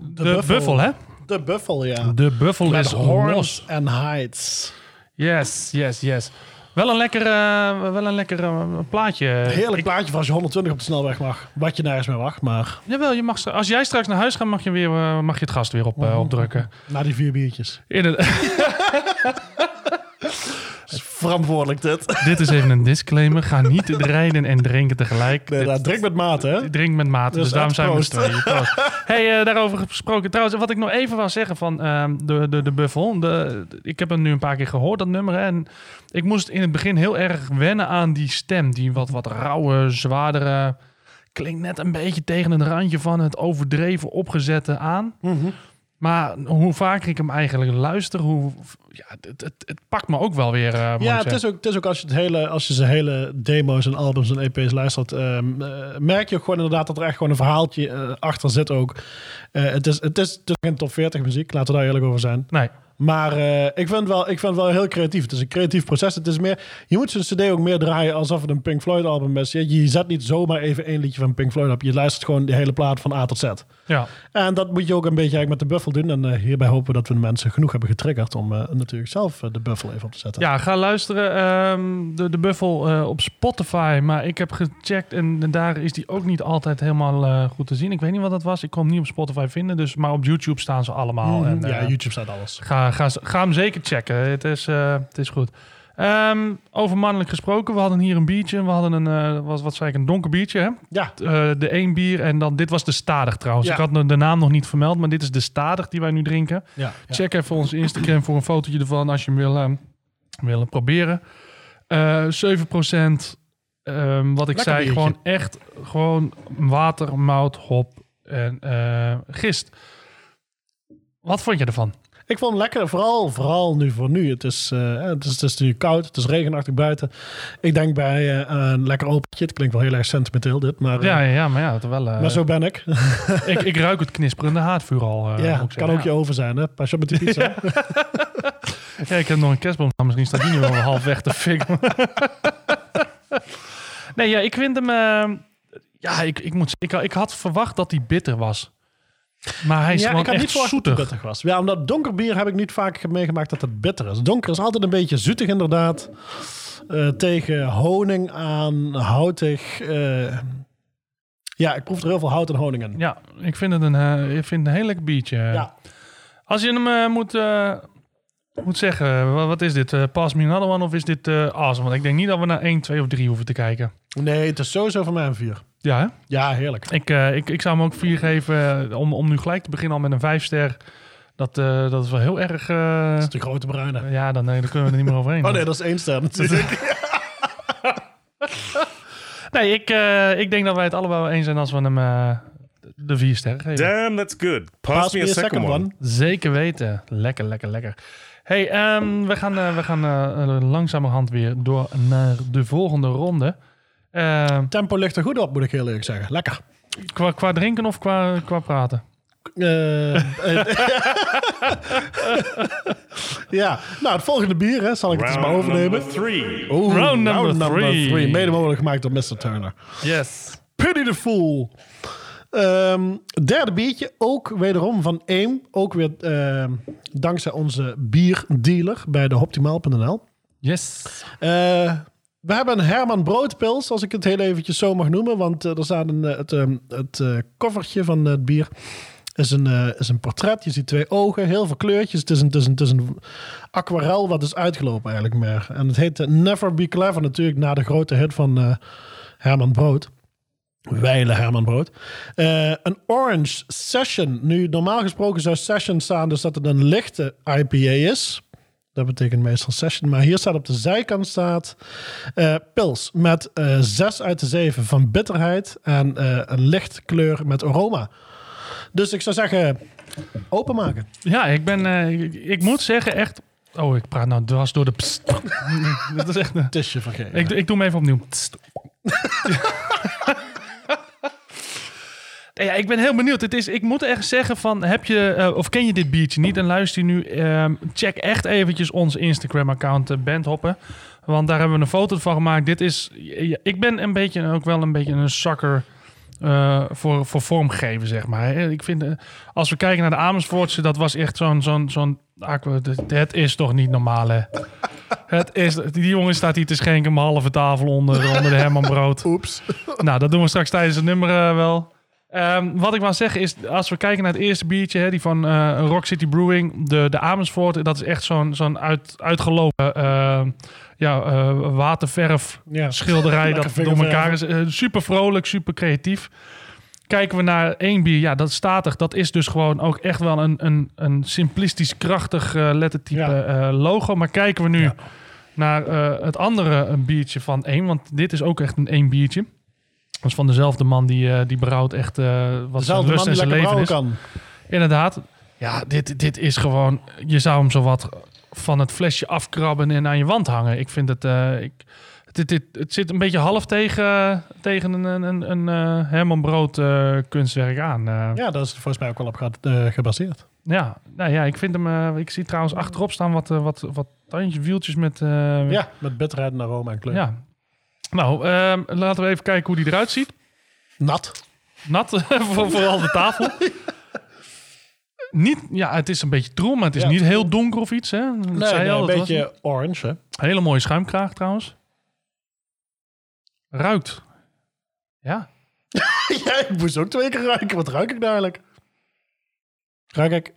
de, buffel. buffel, hè? De buffel, ja. De buffel Met is horns en hides. Yes, yes, yes. Wel een lekker, eh, wel een lekker plaatje. Heerlijk Ik- plaatje voor als je 120 op de snelweg mag. Wat je nergens meer wacht, maar Jawel, je mag, als jij straks naar huis gaat, mag je, weer, mag je het gast weer op, Oh. opdrukken. na die vier biertjes. In het, Verantwoordelijk dit. dit is even een disclaimer. Ga niet rijden en drinken tegelijk. Nee, dat drink met mate, hè? Drink met mate, dus, Dus daarom zijn we met tweeën. Proost. hey, eh, daarover gesproken. Trouwens, wat ik nog even wou zeggen van ehm, de, de, de Buffel. De, de- ik heb hem nu een paar keer gehoord, dat nummer. hè, En ik moest in het begin heel erg wennen aan die stem. Die wat, wat rauwe, zwaardere... Klinkt net een beetje tegen het randje van het overdreven opgezette aan. Maar hoe vaker ik hem eigenlijk luister, hoe... Ja, het, het, het pakt me ook wel weer, eh, Ja, het is ook, het is ook als je, het hele, als je zijn hele demo's en albums en EP's luistert, ehm, eh, merk je ook gewoon inderdaad dat er echt gewoon een verhaaltje eh, achter zit ook. Het, is, het, is, het is geen top 40 muziek, laten we daar eerlijk over zijn. Nee, Maar eh, ik, vind wel, ik vind het wel heel creatief. Het is een creatief proces. Het is meer, je moet zijn cd ook meer draaien alsof het een Pink Floyd album is. Je, je zet niet zomaar even één liedje van Pink Floyd op. Je luistert gewoon de hele plaat van A tot Z. ja. En dat moet je ook een beetje eigenlijk met de buffel doen. En eh, hierbij hopen we dat we de mensen genoeg hebben getriggerd om eh, natuurlijk zelf de buffel even op te zetten. Ja, ga luisteren. ehm, de, de Buffel op Spotify. Maar ik heb gecheckt en, daar is die ook niet altijd helemaal goed te zien. Ik weet niet wat dat was. Ik kon hem niet op Spotify vinden. Dus, maar op YouTube staan ze allemaal. Mhm. En, ja, YouTube staat alles. ga, ga, ga hem zeker checken. Het is, eh, het is goed. Ehm, over mannelijk gesproken. We hadden hier een biertje. We hadden een, eh, was, wat zei ik, een donker biertje. Hè? Ja, Eh, de één bier en dan, dit was de Stadig trouwens. Ja. Ik had de, naam nog niet vermeld, maar dit is de Stadig die wij nu drinken. ja, ja. Check even onze Instagram voor een fotootje ervan als je hem wil, wil proberen. Eh 7%. ehm, wat ik Lekker zei, biertje. gewoon echt gewoon water, mout, hop en gist. Wat vond je ervan? Ik vond het lekker, vooral, vooral nu voor nu. Het is, eh, het, is, het is nu koud, het is regenachtig buiten. Ik denk bij eh, een lekker opentje. Het klinkt wel heel erg sentimenteel dit, maar, eh, Ja, ja, ja maar ja, het wel, eh, maar zo ben ik. ik, ik ruik het knisperende haardvuur al. eh, ja, kan ook je over zijn, hè? Pas je op met die pizza. Ja, ik heb nog een kerstboom staan. Misschien staat die nu wel half weg te fikken. nee, ja, ik vind hem... eh, ja, ik, ik, moet, ik, ik had verwacht dat hij bitter was. Maar hij is ja, gewoon ik had echt niet verwacht dat het bitter was. Ja, omdat donker bier heb ik niet vaak meegemaakt dat het bitter is. Donker is altijd een beetje zoetig inderdaad. Eh, tegen honing aan, houtig. eh, Ja, ik proef er heel veel hout en honing in. Ja, ik vind het een, eh, ik vind het een heel lekker biertje. Ja. Als je hem moet, moet zeggen, wat, wat is dit? Pass me another one of is dit awesome? Want ik denk niet dat we naar 1, 2 of 3 hoeven te kijken. Nee, het is sowieso voor mij een 4. Ja, hè? Ja, heerlijk. Ik, eh, ik, ik zou hem ook 4 geven eh, om, om nu gelijk te beginnen al met een 5 ster. Dat, eh, dat is wel heel erg... eh, Dat is de grote bruine. ja, dan, nee, dan kunnen we er niet meer overheen. Oh nee, dat is één ster natuurlijk. Nee, ik, eh, ik denk dat wij het allebei wel eens zijn als we hem eh, de 4 sterren geven. Damn, that's good. Pass, me a second, one. Zeker weten. Lekker, lekker, lekker. Hey, ehm, we gaan, we gaan eh, langzamerhand weer door naar de volgende ronde. Ehm, Tempo ligt er goed op, moet ik heel eerlijk zeggen. Lekker. qua, qua drinken of qua, qua praten? Eh, eh, ja, nou, het volgende bier, hè, zal ik het eens maar Round overnemen. number three. Oeh, Round number three. Mede mogelijk gemaakt door Mr. Turner. Yes. Pity the Fool. Ehm, derde biertje, ook wederom van Eem. Ook weer ehm, dankzij onze bierdealer bij de Optimaal.nl. Yes. Eh, we hebben een Herman Broodpils, als ik het heel eventjes zo mag noemen. Want eh, er staat een, eh, het, ehm, het eh, covertje van het bier. Is een, is een portret. Je ziet twee ogen, heel veel kleurtjes. Het is een, het is een, het is een aquarel wat is uitgelopen eigenlijk meer. En het heet Never Be Clever natuurlijk. Na de grote hit van Herman Brood. Weile Herman Brood. Een Orange Session. Nu, normaal gesproken zou Session staan dus dat het een lichte IPA is. Dat betekent meestal Session. Maar hier staat op de zijkant staat eh, pils met eh 6 uit de 7 van bitterheid. En eh, een licht kleur met aroma. Dus ik zou zeggen, openmaken. Ja, ik ben... ik, ik moet zeggen, echt... Oh, ik praat nou dwars door de... pst. Dat is echt... een- Het is je vergeten. Ik, ik doe hem even opnieuw. Ja, ik ben heel benieuwd. Het is, ik moet echt zeggen van, heb je, eh, of ken je dit biertje niet en luister je nu, ehm, check echt eventjes ons Instagram-account uh, Bandhoppen. Want daar hebben we een foto van gemaakt. Dit is, ik ben een beetje, ook wel een beetje een zakker eh, voor, voor vormgeven, zeg maar. Ik vind, eh, als we kijken naar de Amersfoortse, dat was echt zo'n, zo'n, zo'n, aqua- het- is toch niet normaal, hè? Het is, die jongen staat hier te schenken, een halve tafel onder, onder de Herman Brood. Oeps. Nou, dat doen we straks tijdens het nummer eh, wel. Ehm, wat ik wou zeggen is, als we kijken naar het eerste biertje, hè, die van eh, Rock City Brewing, de, de Amersfoort, dat is echt zo'n zo'n uit, uitgelopen eh, ja, eh, waterverf Ja. schilderij dat door elkaar is. Eh, super vrolijk, super creatief. Kijken we naar één bier, ja, dat is statig. Dat is dus gewoon ook echt wel een, een, een simplistisch, krachtig lettertype Ja. logo. Maar kijken we nu Ja. naar het andere een biertje van één, want dit is ook echt een één biertje. Dat is van dezelfde man die, eh, die brouwt echt eh, wat Dezelfde lust man en zijn leven is. kan. Inderdaad. Ja, dit, dit is gewoon... Je zou hem zowat van het flesje afkrabben en aan je wand hangen. Ik vind het... eh, ik, dit, dit, het zit een beetje half tegen, tegen een, een, een, een Herman Brood kunstwerk aan. Ja. Ja, dat is volgens mij ook wel op ge- gebaseerd. nou ja, ik vind hem... ik zie trouwens achterop staan wat, wat, wat tandjes, wieltjes met... Ja, met bitterheid en aroma en kleur. ja. Nou, ehm, laten we even kijken hoe die eruit ziet. Nat. Nat, voor, vooral de tafel. Niet, ja, het is een beetje troem, maar het is Ja, niet heel donker of iets. Hè? Dat Nee, zei nee, al, een was beetje orange, hè? hele mooie schuimkraag trouwens. Ruikt. Ja. ja, ik moest ook twee keer ruiken. Wat ruik ik nou eigenlijk? Ruik ik...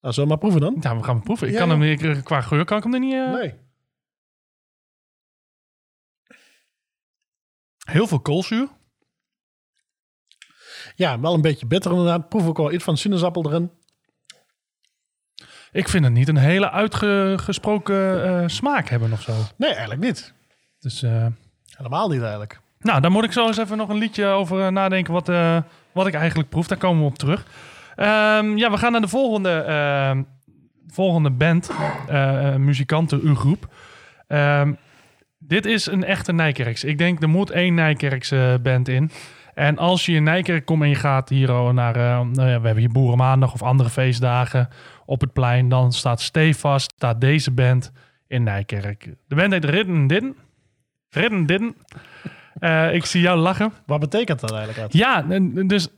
Nou, zullen we maar proeven dan? ja, we gaan proeven. Ik Ja, kan hem qua geur kan ik hem er niet... eh, Nee. Heel veel koolzuur. Ja, wel een beetje bitter inderdaad. Proef ook wel iets van sinaasappel erin. Ik vind het niet een hele uitgesproken eh, smaak hebben of zo. Nee, eigenlijk niet. Dus... eh, Helemaal niet eigenlijk. Nou, daar moet ik zo eens even nog een liedje over eh, nadenken wat, wat ik eigenlijk proef. Daar komen we op terug. Ehm, ja, we gaan naar de volgende, ehm, volgende band, muzikanten, uw groep. Ehm, dit is een echte Nijkerks. Ik denk, er moet één Nijkerkse band in. En als je in Nijkerk komt en je gaat hier naar, eh, nou ja, we hebben hier Boerenmaandag of andere feestdagen op het plein, dan staat stevast, staat deze band in Nijkerk. De band heet Ridden Didden. Ridden Didden. Eh, ik zie jou lachen. Wat betekent dat eigenlijk? Ja, dus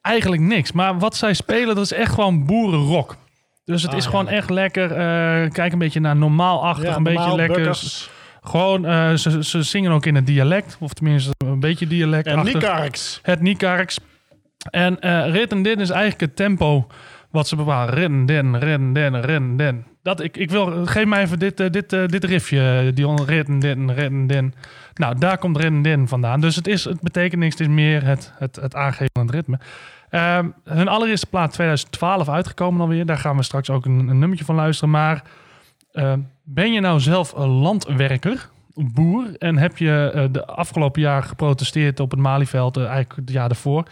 eigenlijk niks. Maar wat zij spelen, dat is echt gewoon boerenrock. Dus het Ah, is ja. gewoon echt lekker. eh, kijk een beetje naar normaalachtig, Ja, een beetje lekker. Gewoon, eh, ze, ze zingen ook in het dialect. Of tenminste, een beetje dialect. En Nikarks. Het Nikarks. En eh rit en din is eigenlijk het tempo wat ze bepalen. Rin, din, rin, din, din. Dat, ik, ik wil, geef mij even dit, eh, dit, dit riffje. Die on- rit en din, rin, din. Nou, daar komt rin en din vandaan. Dus het, is, het betekent niks. Het is meer het, het, het aangeven van het ritme. Ehm, hun allereerste plaat 2012 uitgekomen alweer. Daar gaan we straks ook een, een nummertje van luisteren. Maar eh, ben je nou zelf een landwerker, een boer, en heb je eh, de afgelopen jaar geprotesteerd op het Malieveld, eh, eigenlijk het jaar daarvoor,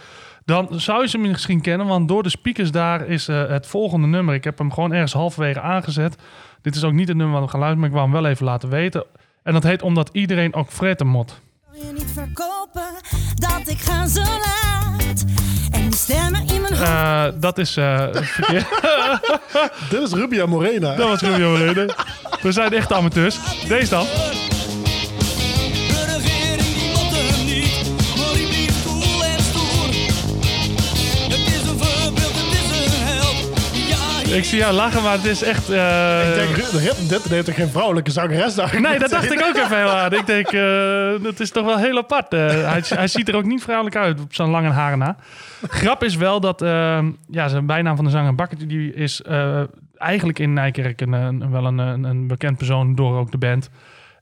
dan zou je ze misschien kennen, want door de speakers daar is eh, het volgende nummer. Ik heb hem gewoon ergens halverwege aangezet. Dit is ook niet het nummer wat we gaan luisteren, maar ik wou hem wel even laten weten. En dat heet Omdat iedereen ook fretten moet. Kan je niet verkopen dat ik ga zo laat. En stemmen Eh, dat is eh, verkeerd. Dit is Rubia Morena. dat was Julio Reden. We zijn echt amateurs. Deze dan. Ik zie jou lachen, maar het is echt... eh, Ik denk, dit heeft toch geen vrouwelijke zangeres daar? Nee, dat dacht ik ook even heel hard. Ik denk, eh, dat is toch wel heel apart. Eh, hij, hij ziet er ook niet vrouwelijk uit op zo'n lange haren na. Grap is wel dat eh, ja, zijn bijnaam van de zanger Bakker, die is eigenlijk in Nijkerk een, een- wel een, een, bekend persoon door ook de band.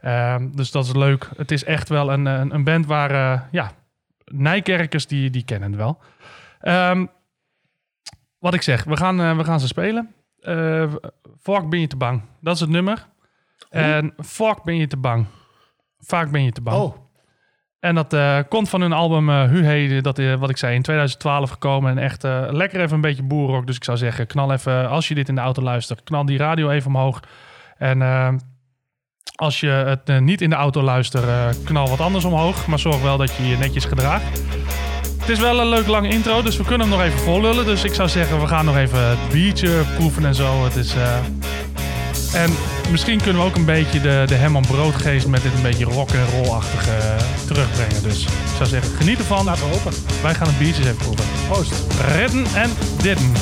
Eh, dus dat is leuk. Het is echt wel een, een, band waar, ja, Nijkerkers die, die kennen het wel. Ehm, wat ik zeg, we gaan, eh, we gaan ze spelen. Eh Fuck ben je te bang. Dat is het nummer. En Fuck ben je te bang. Vaak ben je te bang. Oh, En dat eh, komt van hun album eh Huhe, dat wat ik zei, in 2012 gekomen. En echt lekker even een beetje boerrock. Dus ik zou zeggen, knal even, als je dit in de auto luistert, knal die radio even omhoog. En als je het niet in de auto luistert, knal wat anders omhoog. Maar zorg wel dat je je netjes gedraagt. Het is wel een leuk lange intro, dus we kunnen hem nog even vollullen. Dus ik zou zeggen, we gaan nog even het biertje proeven en zo. Het is... eh, en misschien kunnen we ook een beetje de, de Herman Broodgeest met dit een beetje rock en roll-achtige eh, terugbrengen. Dus ik zou zeggen, geniet ervan. laten we hopen. Wij gaan het biertjes even proeven. Proost. Redden en didden.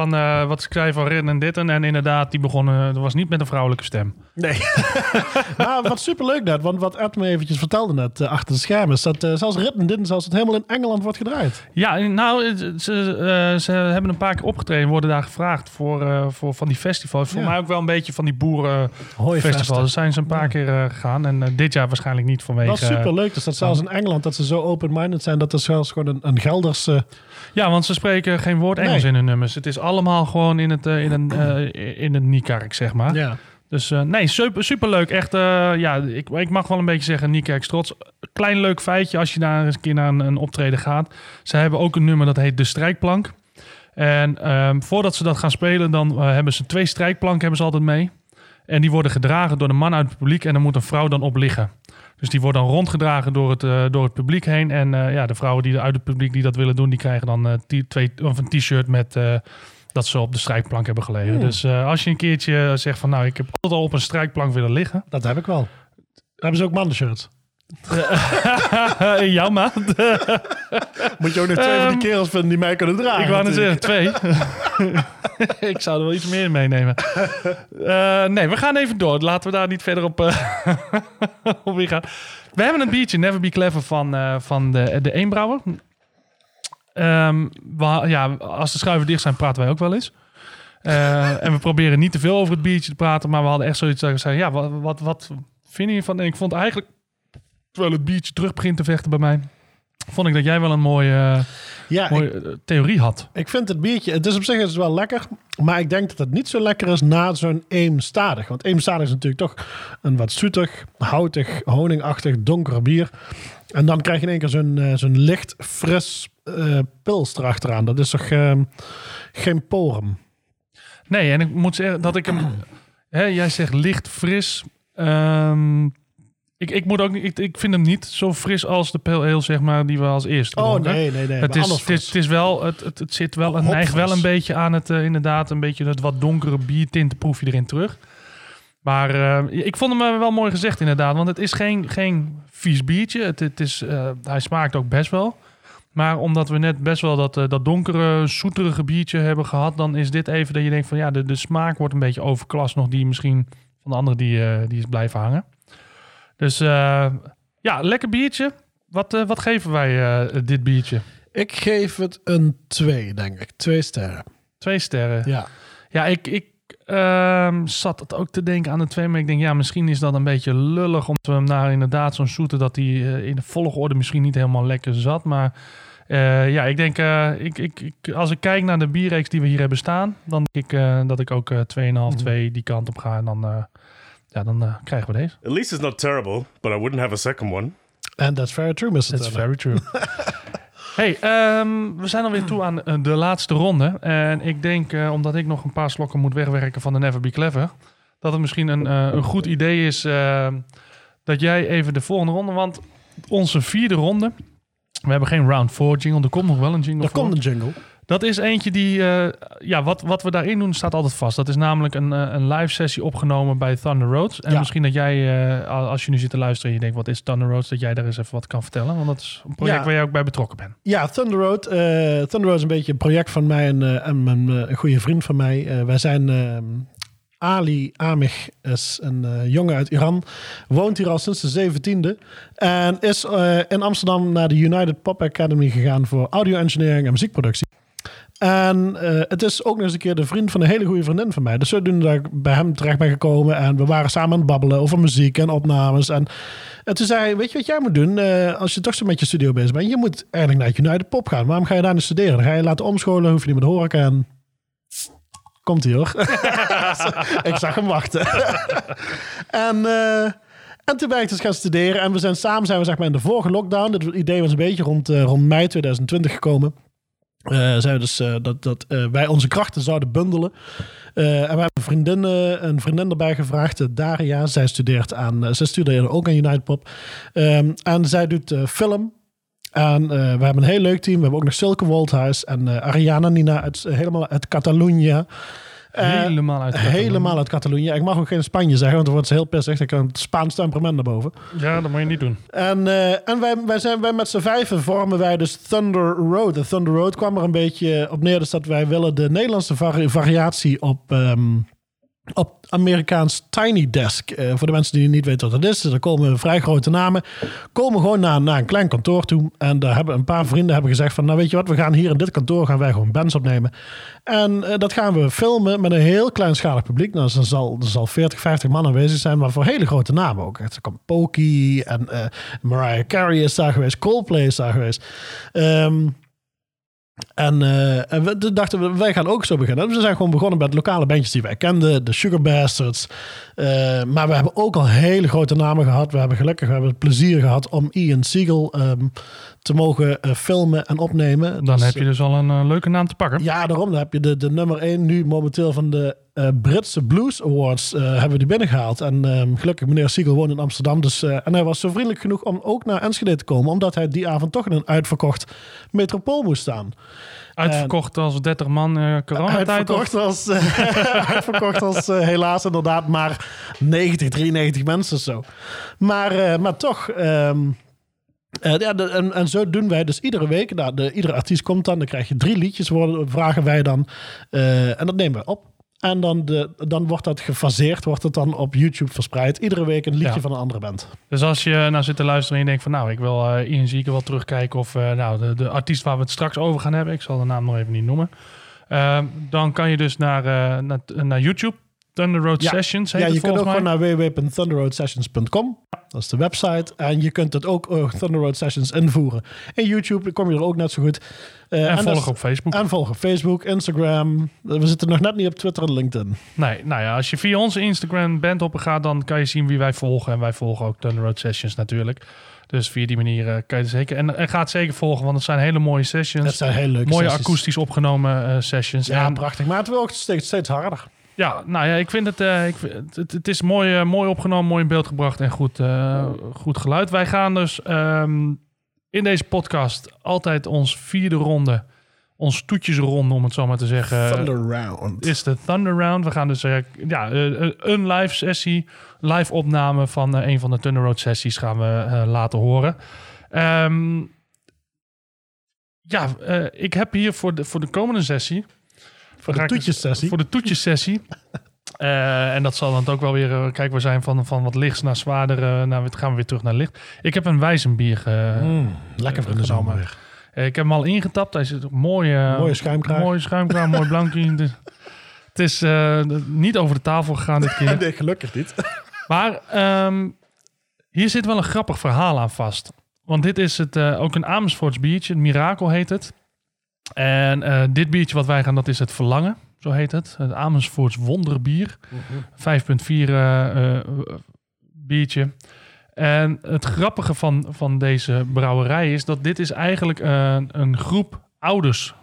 Van eh, wat schrijven van Rin en Ditten. En inderdaad, die begonnen. Dat was niet met een vrouwelijke stem. Nee. maar wat superleuk net, want wat Ed me eventjes vertelde net eh, achter de schermen, is dat eh, zelfs Ritten Din, zelfs het helemaal in Engeland wordt gedraaid. Ja, nou, ze, eh, ze hebben een paar keer opgetreden. Worden daar gevraagd voor, eh, voor van die festivals. Voor Ja. mij ook wel een beetje van die boerenfestivals. Daar zijn ze een paar keer eh, gegaan. En eh, dit jaar waarschijnlijk niet vanwege... Dat is superleuk, dus dat zelfs in Engeland, dat ze zo open-minded zijn, dat er zelfs gewoon een, een Gelderse... Ja, want ze spreken geen woord Engels Nee. in hun nummers. Het is allemaal gewoon in het, eh, in een, eh, in een Niekerk, zeg maar. Ja. Dus eh, nee, super, superleuk. Echt, eh, ja, ik, ik mag wel een beetje zeggen, Niekerk trots. Klein leuk feitje als je daar eens een keer naar een, een optreden gaat. Ze hebben ook een nummer dat heet De Strijkplank. En ehm, voordat ze dat gaan spelen, dan hebben ze twee strijkplanken hebben ze altijd mee. En die worden gedragen door de man uit het publiek en dan moet een vrouw dan op liggen. Dus die worden dan rondgedragen door het, eh, door het publiek heen. En eh, ja, de vrouwen die uit het publiek die dat willen doen, die krijgen dan eh, twee, of een t-shirt met dat ze op de strijkplank hebben gelegen. Dus eh, als je een keertje zegt van nou, ik heb altijd al op een strijkplank willen liggen. Dat heb ik wel. Hebben ze ook mannenshirts? In jouw maand. Moet je ook nog twee van die kerels vinden die mij kunnen dragen. Ik wou net zeggen, twee. ik zou er wel iets meer meenemen. Eh, nee, we gaan even door. Laten we daar niet verder op, eh op ingaan. We hebben een biertje, Never Be Clever, van, eh, van de, de Eenbrouwer. Ehm, ja, als de schuiven dicht zijn, praten wij ook wel eens. En we proberen niet te veel over het biertje te praten, maar we hadden echt zoiets dat we zeiden, ja, wat, wat, wat vind je van... En ik vond eigenlijk, terwijl het biertje terug begint te vechten bij mij, vond ik dat jij wel een mooie, Ja, mooie eh, theorie had. ik vind het biertje, het is op zich is het wel lekker, maar ik denk dat het niet zo lekker is na zo'n eemstadig. Want eemstadig is natuurlijk toch een wat zoetig, houtig, honingachtig, donker bier. En dan krijg je in één keer zo'n eh, zo'n licht, fris eh pils erachteraan. Dat is toch eh, geen porum? Nee, en ik moet zeggen dat ik hem... hè, jij zegt licht, fris. Ehm, ik, ik, moet ook, ik, ik vind hem niet zo fris als de pale ale, zeg maar, die we als eerste Oh dronken. nee, nee, nee. Het is, het, is, het is wel, het, het, het zit wel, het Hopfris. neigt wel een beetje aan het, eh, inderdaad, een beetje het wat donkere biertint proef je erin terug. Maar eh, ik vond hem eh, wel mooi gezegd inderdaad, want het is geen, geen vies biertje. Het, het is, hij smaakt ook best wel. Maar omdat we net best wel dat, dat donkere, zoeterige biertje hebben gehad, dan is dit even dat je denkt van ja, de, de smaak wordt een beetje overklast nog die misschien van de andere die, die is blijven hangen. Dus eh, ja, lekker biertje. Wat, eh, wat geven wij eh, dit biertje? Ik geef het een 2, denk ik. Twee sterren. Twee sterren. Ja. Ja, ik, ik ehm, zat het ook te denken aan de twee, maar ik denk ja, misschien is dat een beetje lullig omdat we hem naar inderdaad zo'n zoete dat hij in de volgorde misschien niet helemaal lekker zat. Maar ja, ik denk ik, ik, ik, als ik kijk naar de bierreeks die we hier hebben staan, dan denk ik eh, dat ik ook eh 2,5, 2 die kant op ga en dan, ja, dan eh, krijgen we deze. At least it's not terrible, but I wouldn't have a second one. And that's very true, Mr. That's very true. hey, ehm, we zijn alweer toe aan eh, de laatste ronde. En ik denk, eh, omdat ik nog een paar slokken moet wegwerken van de Never Be Clever, dat het misschien een, eh, een goed idee is eh, dat jij even de volgende ronde, want onze vierde ronde, we hebben geen round 4 jingle, er komt nog wel een jingle Er voor. komt een jingle. Dat is eentje die, eh, ja, wat, wat we daarin doen staat altijd vast. Dat is namelijk een, eh, een live sessie opgenomen bij Thunder Roads. En Ja. misschien dat jij, eh, al- als je nu zit te luisteren en je denkt, wat is Thunder Roads? Dat jij daar eens even wat kan vertellen. Want dat is een project Ja. waar jij ook bij betrokken bent. Ja, Thunder Road. Thunder Road is een beetje een project van mij en, een goede vriend van mij. Wij zijn... ehm, Ali Amig is een jongen uit Iran. Woont hier al sinds de 17e. En is in Amsterdam naar de United Pop Academy gegaan voor audio engineering en muziekproductie. En eh, het is ook nog eens een keer de vriend van een hele goede vriendin van mij. Dus zodoende dat ik bij hem terecht ben gekomen. En we waren samen aan het babbelen over muziek en opnames. En, en toen zei weet je wat jij moet doen? Eh, als je toch zo met je studio bezig bent. Je moet eigenlijk naar United Pop gaan. Waarom ga je daar niet studeren? Dan ga je laten omscholen, hoef je niet meer te horen. En komt ie hoor. ik zag hem wachten. en... eh, en toen ben ik dus gaan studeren. En we zijn samen zijn we zeg maar in de vorige lockdown. Het idee was een beetje rond, rond mei 2020 gekomen. Zijn we dus eh, dat, dat eh, wij onze krachten zouden bundelen. En we hebben een vriendin, een vriendin erbij gevraagd, Daria. Zij studeert aan, zij studeerde ook aan United Pop. Ehm, en zij doet film. En we hebben een heel leuk team. We hebben ook nog Silke Woldhuis en Ariana Nina uit, helemaal uit Catalonië. Eh, Helemaal uit Catalonië. Helemaal uit Catalonië. Ik mag ook geen Spanje zeggen, want dan wordt ze heel pissig. Dan kan het Spaans temperament naar boven. Ja, dat moet je niet doen. En, eh, en wij, wij, zijn, wij met z'n vijven vormen wij dus Thunder Road. De Thunder Road kwam er een beetje op neer. Dus dat wij willen de Nederlandse vari- variatie op, ehm, op Amerikaans Tiny Desk. Eh, voor de mensen die niet weten wat dat is. Er komen vrij grote namen. Komen gewoon naar, naar een klein kantoor toe. En daar hebben een paar vrienden hebben gezegd van... Nou weet je wat, we gaan hier in dit kantoor gaan wij gewoon bands opnemen. En eh, dat gaan we filmen met een heel kleinschalig publiek. Nou, er zal, er zal 40, 50 man aanwezig zijn. Maar voor hele grote namen ook. Er komt Pokey en eh, Mariah Carey is daar geweest. Coldplay is daar geweest. Ehm, en, eh, en we dachten, wij gaan ook zo beginnen. We zijn gewoon begonnen met lokale bandjes die wij kenden. De Sugar Bastards. Eh, maar we hebben ook al hele grote namen gehad. We hebben gelukkig we hebben het plezier gehad om Ian Siegel ehm, te mogen eh, filmen en opnemen. Dan Dus, heb je dus al een eh, leuke naam te pakken. ja, daarom. Dan heb je de, de nummer 1 nu momenteel van de eh, Britse Blues Awards. eh, hebben we die binnengehaald. En ehm, gelukkig, meneer Siegel woont in Amsterdam. Dus, eh, en hij was zo vriendelijk genoeg om ook naar Enschede te komen. Omdat hij die avond toch in een uitverkocht metropool moest staan. Uitverkocht als 30 man eh coronatijd. Uitverkocht als, eh, uitverkocht als eh, helaas inderdaad maar 90, 93 mensen of zo. Maar, eh, maar toch... ehm, eh, ja, de- en, en zo doen wij dus iedere week. Nou, de, iedere artiest komt dan, dan krijg je drie liedjes, worden, vragen wij dan. Eh, en dat nemen we op. En dan, de, dan wordt dat gefaseerd, wordt het dan op YouTube verspreid. Iedere week een liedje Ja. van een andere band. Dus als je nou zit te luisteren en je denkt van nou, ik wil eh Ian Zieke wel terugkijken of nou, de, de artiest waar we het straks over gaan hebben, ik zal de naam nog even niet noemen. Dan kan je dus naar, naar, naar YouTube, Thunder Road Ja. Sessions heet Ja, je het kunt ook mij. gewoon naar www.thunderroadsessions.com. Dat is de website. En je kunt het ook uh, Thunder Road Sessions invoeren. In YouTube dan kom je er ook net zo goed. Eh, en volg op Facebook. En volg op Facebook, Instagram. We zitten nog net niet op Twitter en LinkedIn. Nee, nou ja, als je via onze Instagram bandhoppen gaat, dan kan je zien wie wij volgen. En wij volgen ook Thunder Road Sessions natuurlijk. Dus via die manier eh, kan je het zeker. En, en ga het zeker volgen, want het zijn hele mooie sessions. Dat zijn hele leuke mooie sessies. akoestisch opgenomen eh, sessions. Ja, en, prachtig. Maar het wil ook steeds, steeds harder. Ja, nou ja, ik vind het, eh, ik, vind- het, het is mooi, eh, mooi opgenomen, mooi in beeld gebracht en goed, eh, goed geluid. Wij gaan dus ehm, in deze podcast altijd ons vierde ronde, ons toetjesronde om het zo maar te zeggen. Thunder Round. is de Thunder Round. We gaan dus ja, een live sessie, live opname van een van de Thunder Road sessies gaan we laten horen. Ehm, ja, ik heb hier voor de, voor de komende sessie... Voor de toetjessessie. Voor de toetjessessie. Eh, en dat zal dan ook wel weer... eh, kijk, we zijn van, van wat lichts naar zwaarder. eh naar, gaan we weer terug naar licht. Ik heb een wijzenbier ge, Mm, lekker voor de zomer weer. eh, Ik heb hem al ingetapt. Hij zit eh, Mooie schuimkraag. Mooie schuimkraag, mooi blankje. Het is- eh, niet over de tafel gegaan dit keer. Nee, gelukkig niet. Maar ehm, hier zit wel een grappig verhaal aan vast. Want dit is het, eh, ook een Amersfoorts biertje. Mirakel heet het. En eh, dit biertje wat wij gaan, dat is het Verlangen. Zo heet het. Het Amersfoorts Wonderbier. 5,4 eh, eh, biertje. En het grappige van, van deze brouwerij is dat dit is eigenlijk eh, een groep ouders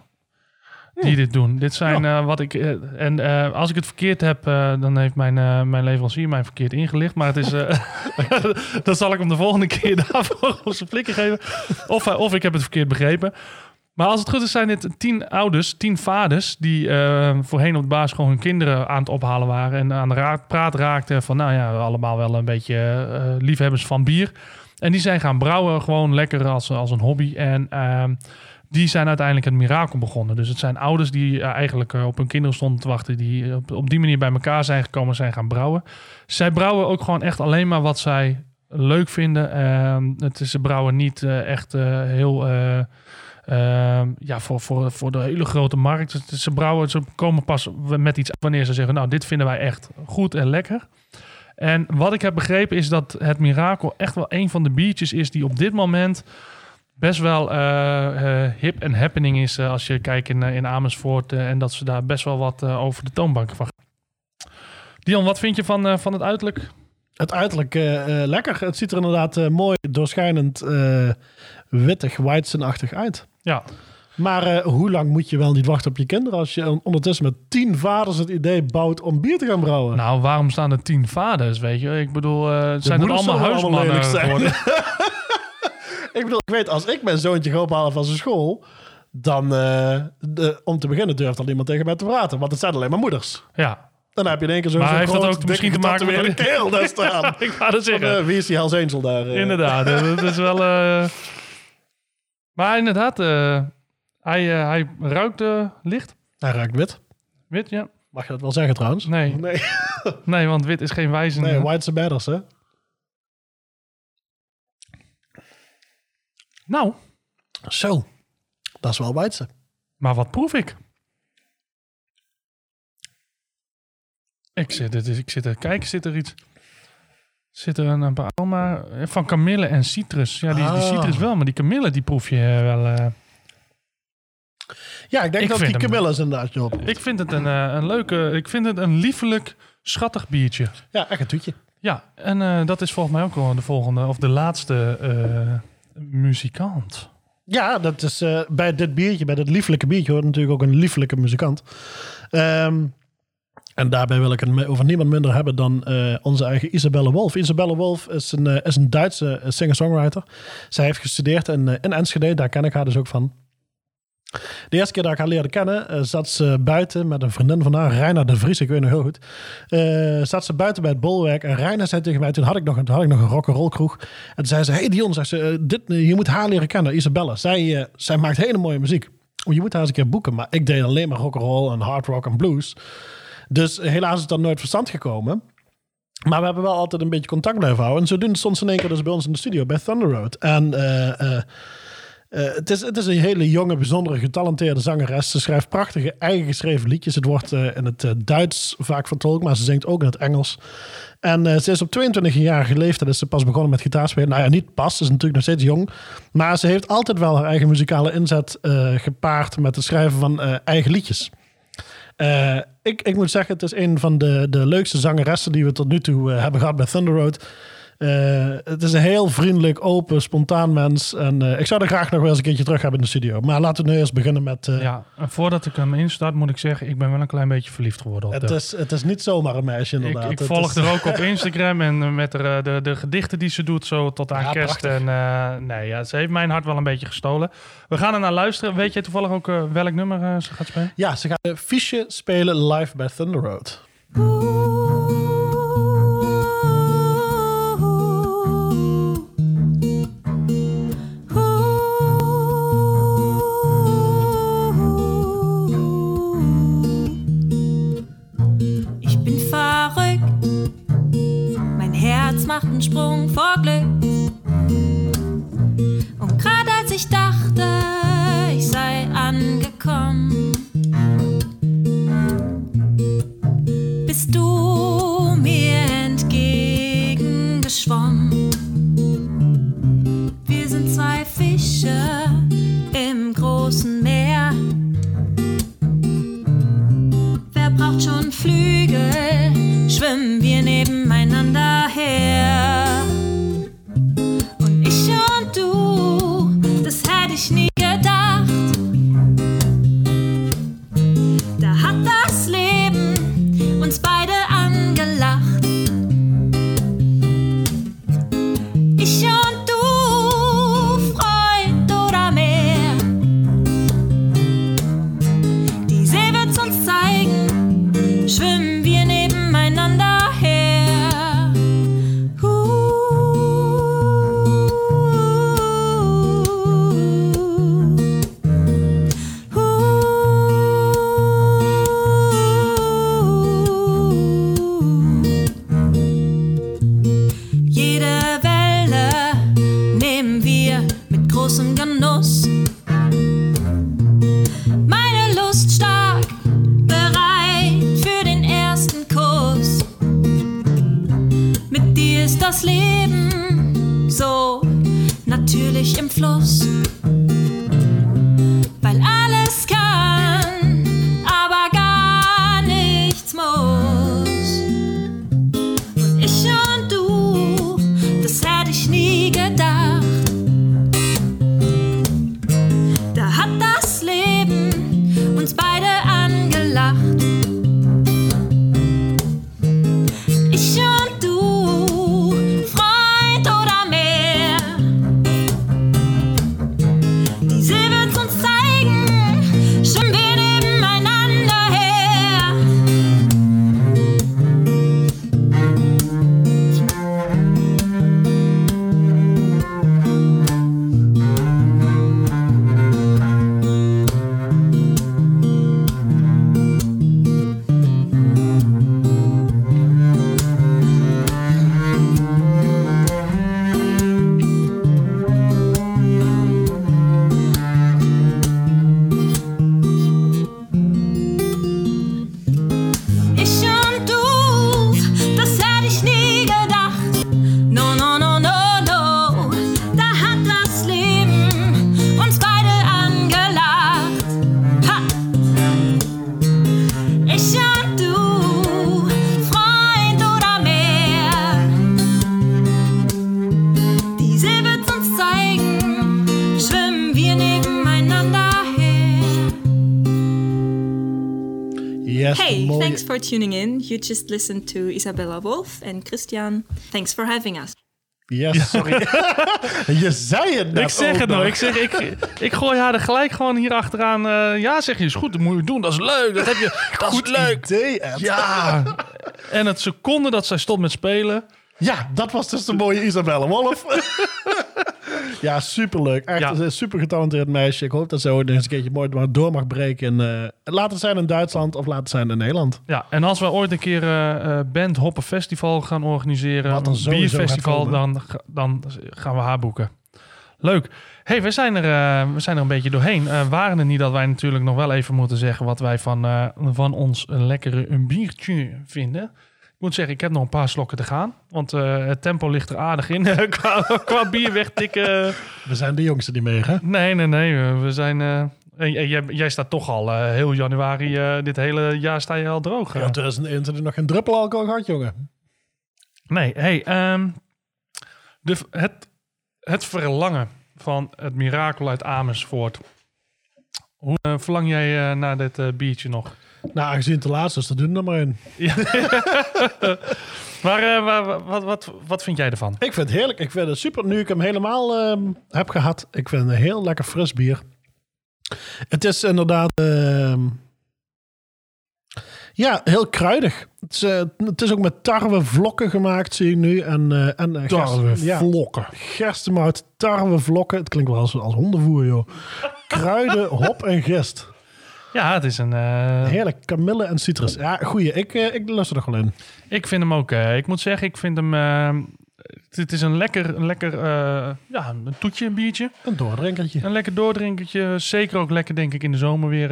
die dit doen. Dit zijn eh, wat ik. en als ik het verkeerd heb, dan heeft mijn, mijn leverancier mij verkeerd ingelicht. Maar het is. dan zal ik hem de volgende keer daarvoor op zijn flikken geven. Of, of ik heb het verkeerd begrepen. Maar als het goed is, zijn dit tien ouders, tien vaders... die eh, voorheen op de gewoon hun kinderen aan het ophalen waren... en aan de ra- praat raakten van... nou ja, allemaal wel een beetje eh, liefhebbers van bier. En die zijn gaan brouwen, gewoon lekker als, als een hobby. En ehm, die zijn uiteindelijk het mirakel begonnen. Dus het zijn ouders die eh, eigenlijk op hun kinderen stonden te wachten... die op, op die manier bij elkaar zijn gekomen, zijn gaan brouwen. Zij brouwen ook gewoon echt alleen maar wat zij leuk vinden. Ehm, het is, ze brouwen niet echt heel... eh, Ehm, ja, voor, voor, voor de hele grote markt. Ze brouwen, ze komen pas met iets wanneer ze zeggen, nou, dit vinden wij echt goed en lekker. En wat ik heb begrepen is dat het Mirakel echt wel een van de biertjes is die op dit moment best wel eh, eh, hip en happening is eh, als je kijkt in, in Amersfoort en dat ze daar best wel wat over de toonbank van. Dion, wat vind je van, van het uiterlijk? Het uiterlijk lekker. Het ziet er inderdaad mooi, doorschijnend, wittig, weizenachtig uit. Ja, Maar eh, hoe lang moet je wel niet wachten op je kinderen als je on- ondertussen met tien vaders het idee bouwt om bier te gaan brouwen? nou, waarom staan er tien vaders, weet je? Ik bedoel, eh, zijn het moeders allemaal huismannen geworden? ik bedoel, ik weet, als ik mijn zoontje ga ophalen van zijn school, dan de, om te beginnen durft al iemand tegen mij te praten. Want het zijn alleen maar moeders. Ja, Dan heb je in één keer zo'n Maar zo'n heeft dat ook misschien te maken met- getatoeëerde kerel daar staan. ik ga Van, zeggen. wie is die Hells Angel daar? Inderdaad, dat is wel... Maar inderdaad, eh, hij, eh, hij ruikt eh, licht. Hij ruikt wit. Wit, ja. Mag je dat wel zeggen trouwens? Nee, Nee, nee want wit is geen wijze. nee whites badders, hè? Nou, Zo. Dat is wel whites. maar wat proef ik? Ik zit, het is, ik zit te kijken, zit er iets... Zit er een, paar aroma van kamille en citrus. Ja, die, die Ah. citrus wel, maar die kamille die proef je eh, wel... eh, Ja, ik denk Ik dat die hem- Camillus inderdaad je op. ik vind het een, eh, een leuke... Ik vind het een liefelijk, schattig biertje. Ja, echt een toetje. Ja, en eh, dat is volgens mij ook wel de volgende, of de laatste eh, muzikant. Ja, dat is eh, bij dit biertje, bij dit lieflijke biertje, hoort natuurlijk ook een lieflijke muzikant. Ehm, en daarbij wil ik het over niemand minder hebben dan eh, onze eigen Isabelle Wolf. Isabelle Wolf is een, eh, is een Duitse eh, singer-songwriter. Zij heeft gestudeerd in, in Enschede, daar ken ik haar dus ook van. De eerste keer dat ik haar leerde kennen, zat ze buiten met een vriendin van haar, Reina de Vries, ik weet nog heel goed. Zat ze buiten bij het bolwerk en Reina zei tegen mij, toen had ik nog, had ik nog een rock'n'roll kroeg. En toen zei ze, hey Dion, zegt ze, dit, je moet haar leren kennen, Isabelle. Zij, zij maakt hele mooie muziek. Oh, Je moet haar eens een keer boeken. Maar ik deed alleen maar rock'n'roll en hard rock en blues. Dus helaas is dat nooit verstand gekomen. Maar we hebben wel altijd een beetje contact blijven houden. En zodoende stond ze in één keer dus bij ons in de studio bij Thunder Road. En eh, eh, eh, het, is, het is een hele jonge, bijzondere, getalenteerde zangeres. Ze schrijft prachtige, eigen geschreven liedjes. Het wordt in het Duits vaak vertolkt, maar ze zingt ook in het Engels. En ze is op 22-jarige leeftijd is ze pas begonnen met gitaarspelen. Nou ja, niet pas, ze is natuurlijk nog steeds jong. Maar ze heeft altijd wel haar eigen muzikale inzet gepaard met het schrijven van eigen liedjes. Eh, ik, ik moet zeggen, het is een van de, de leukste zangeressen die we tot nu toe eh, hebben gehad bij Thunder Road. Eh, het is een heel vriendelijk, open, spontaan mens. En eh, ik zou er graag nog wel eens een keertje terug hebben in de studio. Maar laten we nu eerst beginnen met... eh, Ja, en voordat ik hem instart, moet ik zeggen, ik ben wel een klein beetje verliefd geworden op het, de- is, het is niet zomaar een meisje Ik, inderdaad. ik Het volg is- er ook op Instagram en met de, de, de gedichten die ze doet zo tot aan Ja, kerst. prachtig. En eh, nee, ja, ze heeft mijn hart wel een beetje gestolen. We gaan er naar luisteren. Weet jij toevallig ook welk nummer ze gaat spelen? Ja, ze een fiche spelen live bij Thunder Road. Das Leben so natürlich im Fluss. For tuning in. You just listened to Isabella Wolf and Christian. Thanks for having us. Yes, sorry. je zei het net Ik zeg het nou. nog. Ik, zeg, ik, ik gooi haar er gelijk gewoon hier achteraan. eh, ja, zeg je, is goed, dat moet je doen. Dat is leuk. Dat heb je. Dat is leuk. idee, Ed. Ja. En het seconde dat zij stopt met spelen. Ja, dat was dus de mooie Isabelle Wolf. ja, superleuk. Echt Ja. een super getalenteerd meisje. Ik hoop dat ze ooit eens een keertje mooi door mag breken. In, eh, laat het zijn in Duitsland of laat het zijn in Nederland. Ja, en als we ooit een keer eh, eh, Band Hoppen Festival gaan organiseren, Wat een bierfestival, dan, dan gaan we haar boeken. Leuk. hey, we, zijn er, eh, we zijn er een beetje doorheen. Eh, waren het niet dat wij natuurlijk nog wel even moeten zeggen wat wij van, eh, van ons een lekkere een biertje vinden. Ik moet zeggen, ik heb nog een paar slokken te gaan. Want eh, het tempo ligt er aardig in qua, qua bier wegtikken. We zijn de jongste die mee, hè? Nee, nee, nee. eh, We zijn... eh, en jij, jij- jij staat toch al eh, heel januari, eh, dit hele jaar sta je al droog. eh. Ja, 2021 nog geen druppel alcohol gehad, jongen. Nee, hey, ehm, de, het, het verlangen van het mirakel uit Amersfoort. Hoe eh, verlang jij eh, naar dit eh, biertje nog? Nou, aangezien het de laatste is, dan doen we er maar in. Maar eh, wa- wa- wat, wat, wat vind jij ervan? Ik vind het heerlijk. Ik vind het super. Nu ik hem helemaal ehm, heb gehad. Ik vind het een heel lekker fris bier. Het is inderdaad... ehm, ja, heel kruidig. Het is, eh, het is ook met tarwevlokken gemaakt, zie ik nu. En, eh en gerst- ja, vlokken. tarwevlokken. Het klinkt wel als, als hondenvoer, joh. Kruiden, hop en gist. Ja, het is een... eh, Heerlijk, kamille en citrus. Ja, goeie. Ik, eh, ik lust er wel in. ik vind hem ook... eh, ik moet zeggen, ik vind hem... het is een lekker, een lekker ja, een toetje, een biertje. Een doordrinkertje. Een lekker doordrinkertje. Zeker ook lekker, denk ik, in de zomer weer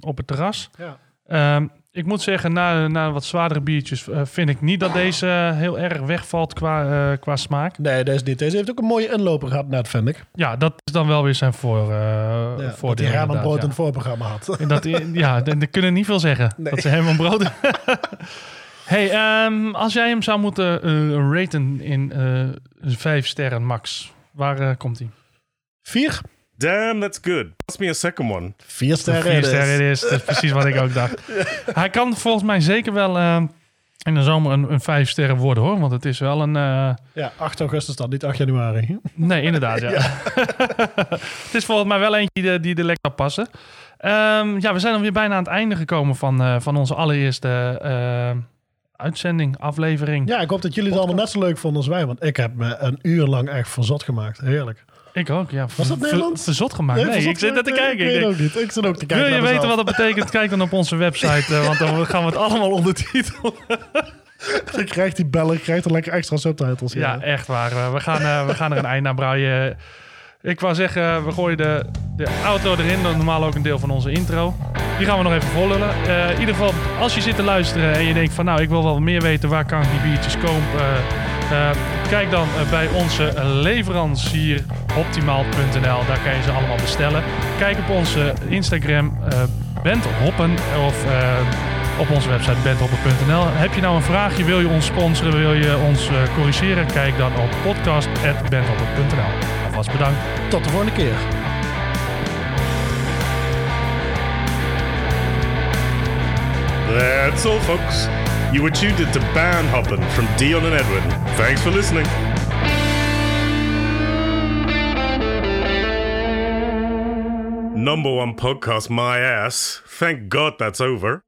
op het terras. Ja. Ehm, ik moet zeggen, na, na wat zwaardere biertjes eh, vind ik niet dat deze eh, heel erg wegvalt qua, eh, qua smaak. Nee, deze niet. Deze heeft ook een mooie inloper gehad net, vind ik. Ja, dat is dan wel weer zijn voor, Ja, dat voordeel. hij Herman Brood ja. het voorprogramma had. En Dat, ja, de kunnen niet veel zeggen. Dat ze Herman Brood... hey, ehm, als jij hem zou moeten raten in vijf sterren max, waar komt hij? Vier? Damn, that's good. Pass me a second one. Vier sterren. Vier sterren is. Dat is precies wat ik ook dacht. Hij kan volgens mij zeker wel eh, in de zomer een, een vijf sterren worden hoor. Want het is wel een... eh, Ja, 8 augustus dan, niet 8 januari. Nee, inderdaad, ja. het is volgens mij wel eentje die, er- die er lekker passen. Ehm, ja, we zijn alweer bijna aan het einde gekomen van, eh, van onze allereerste eh, uitzending, aflevering. Ja, ik hoop dat jullie het allemaal net zo leuk vonden als wij. Want ik heb me een uur lang echt verzot gemaakt. Heerlijk. Ik ook, ja. Was dat Nederlands? Verzot gemaakt. Nee, ik zit net te kijken. Nee, Ik weet ook niet. Ik zit ook te kijken wil je weten mezelf. wat dat betekent? Kijk dan op onze website, eh, want dan gaan we het allemaal ondertitelen. Je krijgt die bellen, je krijgt er lekker extra subtitles. Ja, Ja, echt waar. Eh, We gaan, eh, we gaan er een eind aan breien. Ik wou zeggen, we gooien de, de auto erin. Dat is normaal ook een deel van onze intro. Die gaan we nog even vollullen. In ieder geval, als je zit te luisteren en je denkt van... nou, ik wil wel meer weten, waar kan ik die biertjes kopen? Eh, eh, kijk dan eh, bij onze leverancier optimaal.nl. Daar kan je ze allemaal bestellen. Kijk op onze Instagram, eh Bent Hoppen of... eh, op onze website benthoppen.nl. Heb je nou een vraagje, wil je ons sponsoren, wil je ons eh, corrigeren? Kijk dan op podcast.benthoppen.nl. Alvast bedankt. Tot de volgende keer. That's all, folks. You were tuned into Band Hoppin' from Dion and Edwin. Thanks for listening. Number one podcast, my ass. Thank God that's over.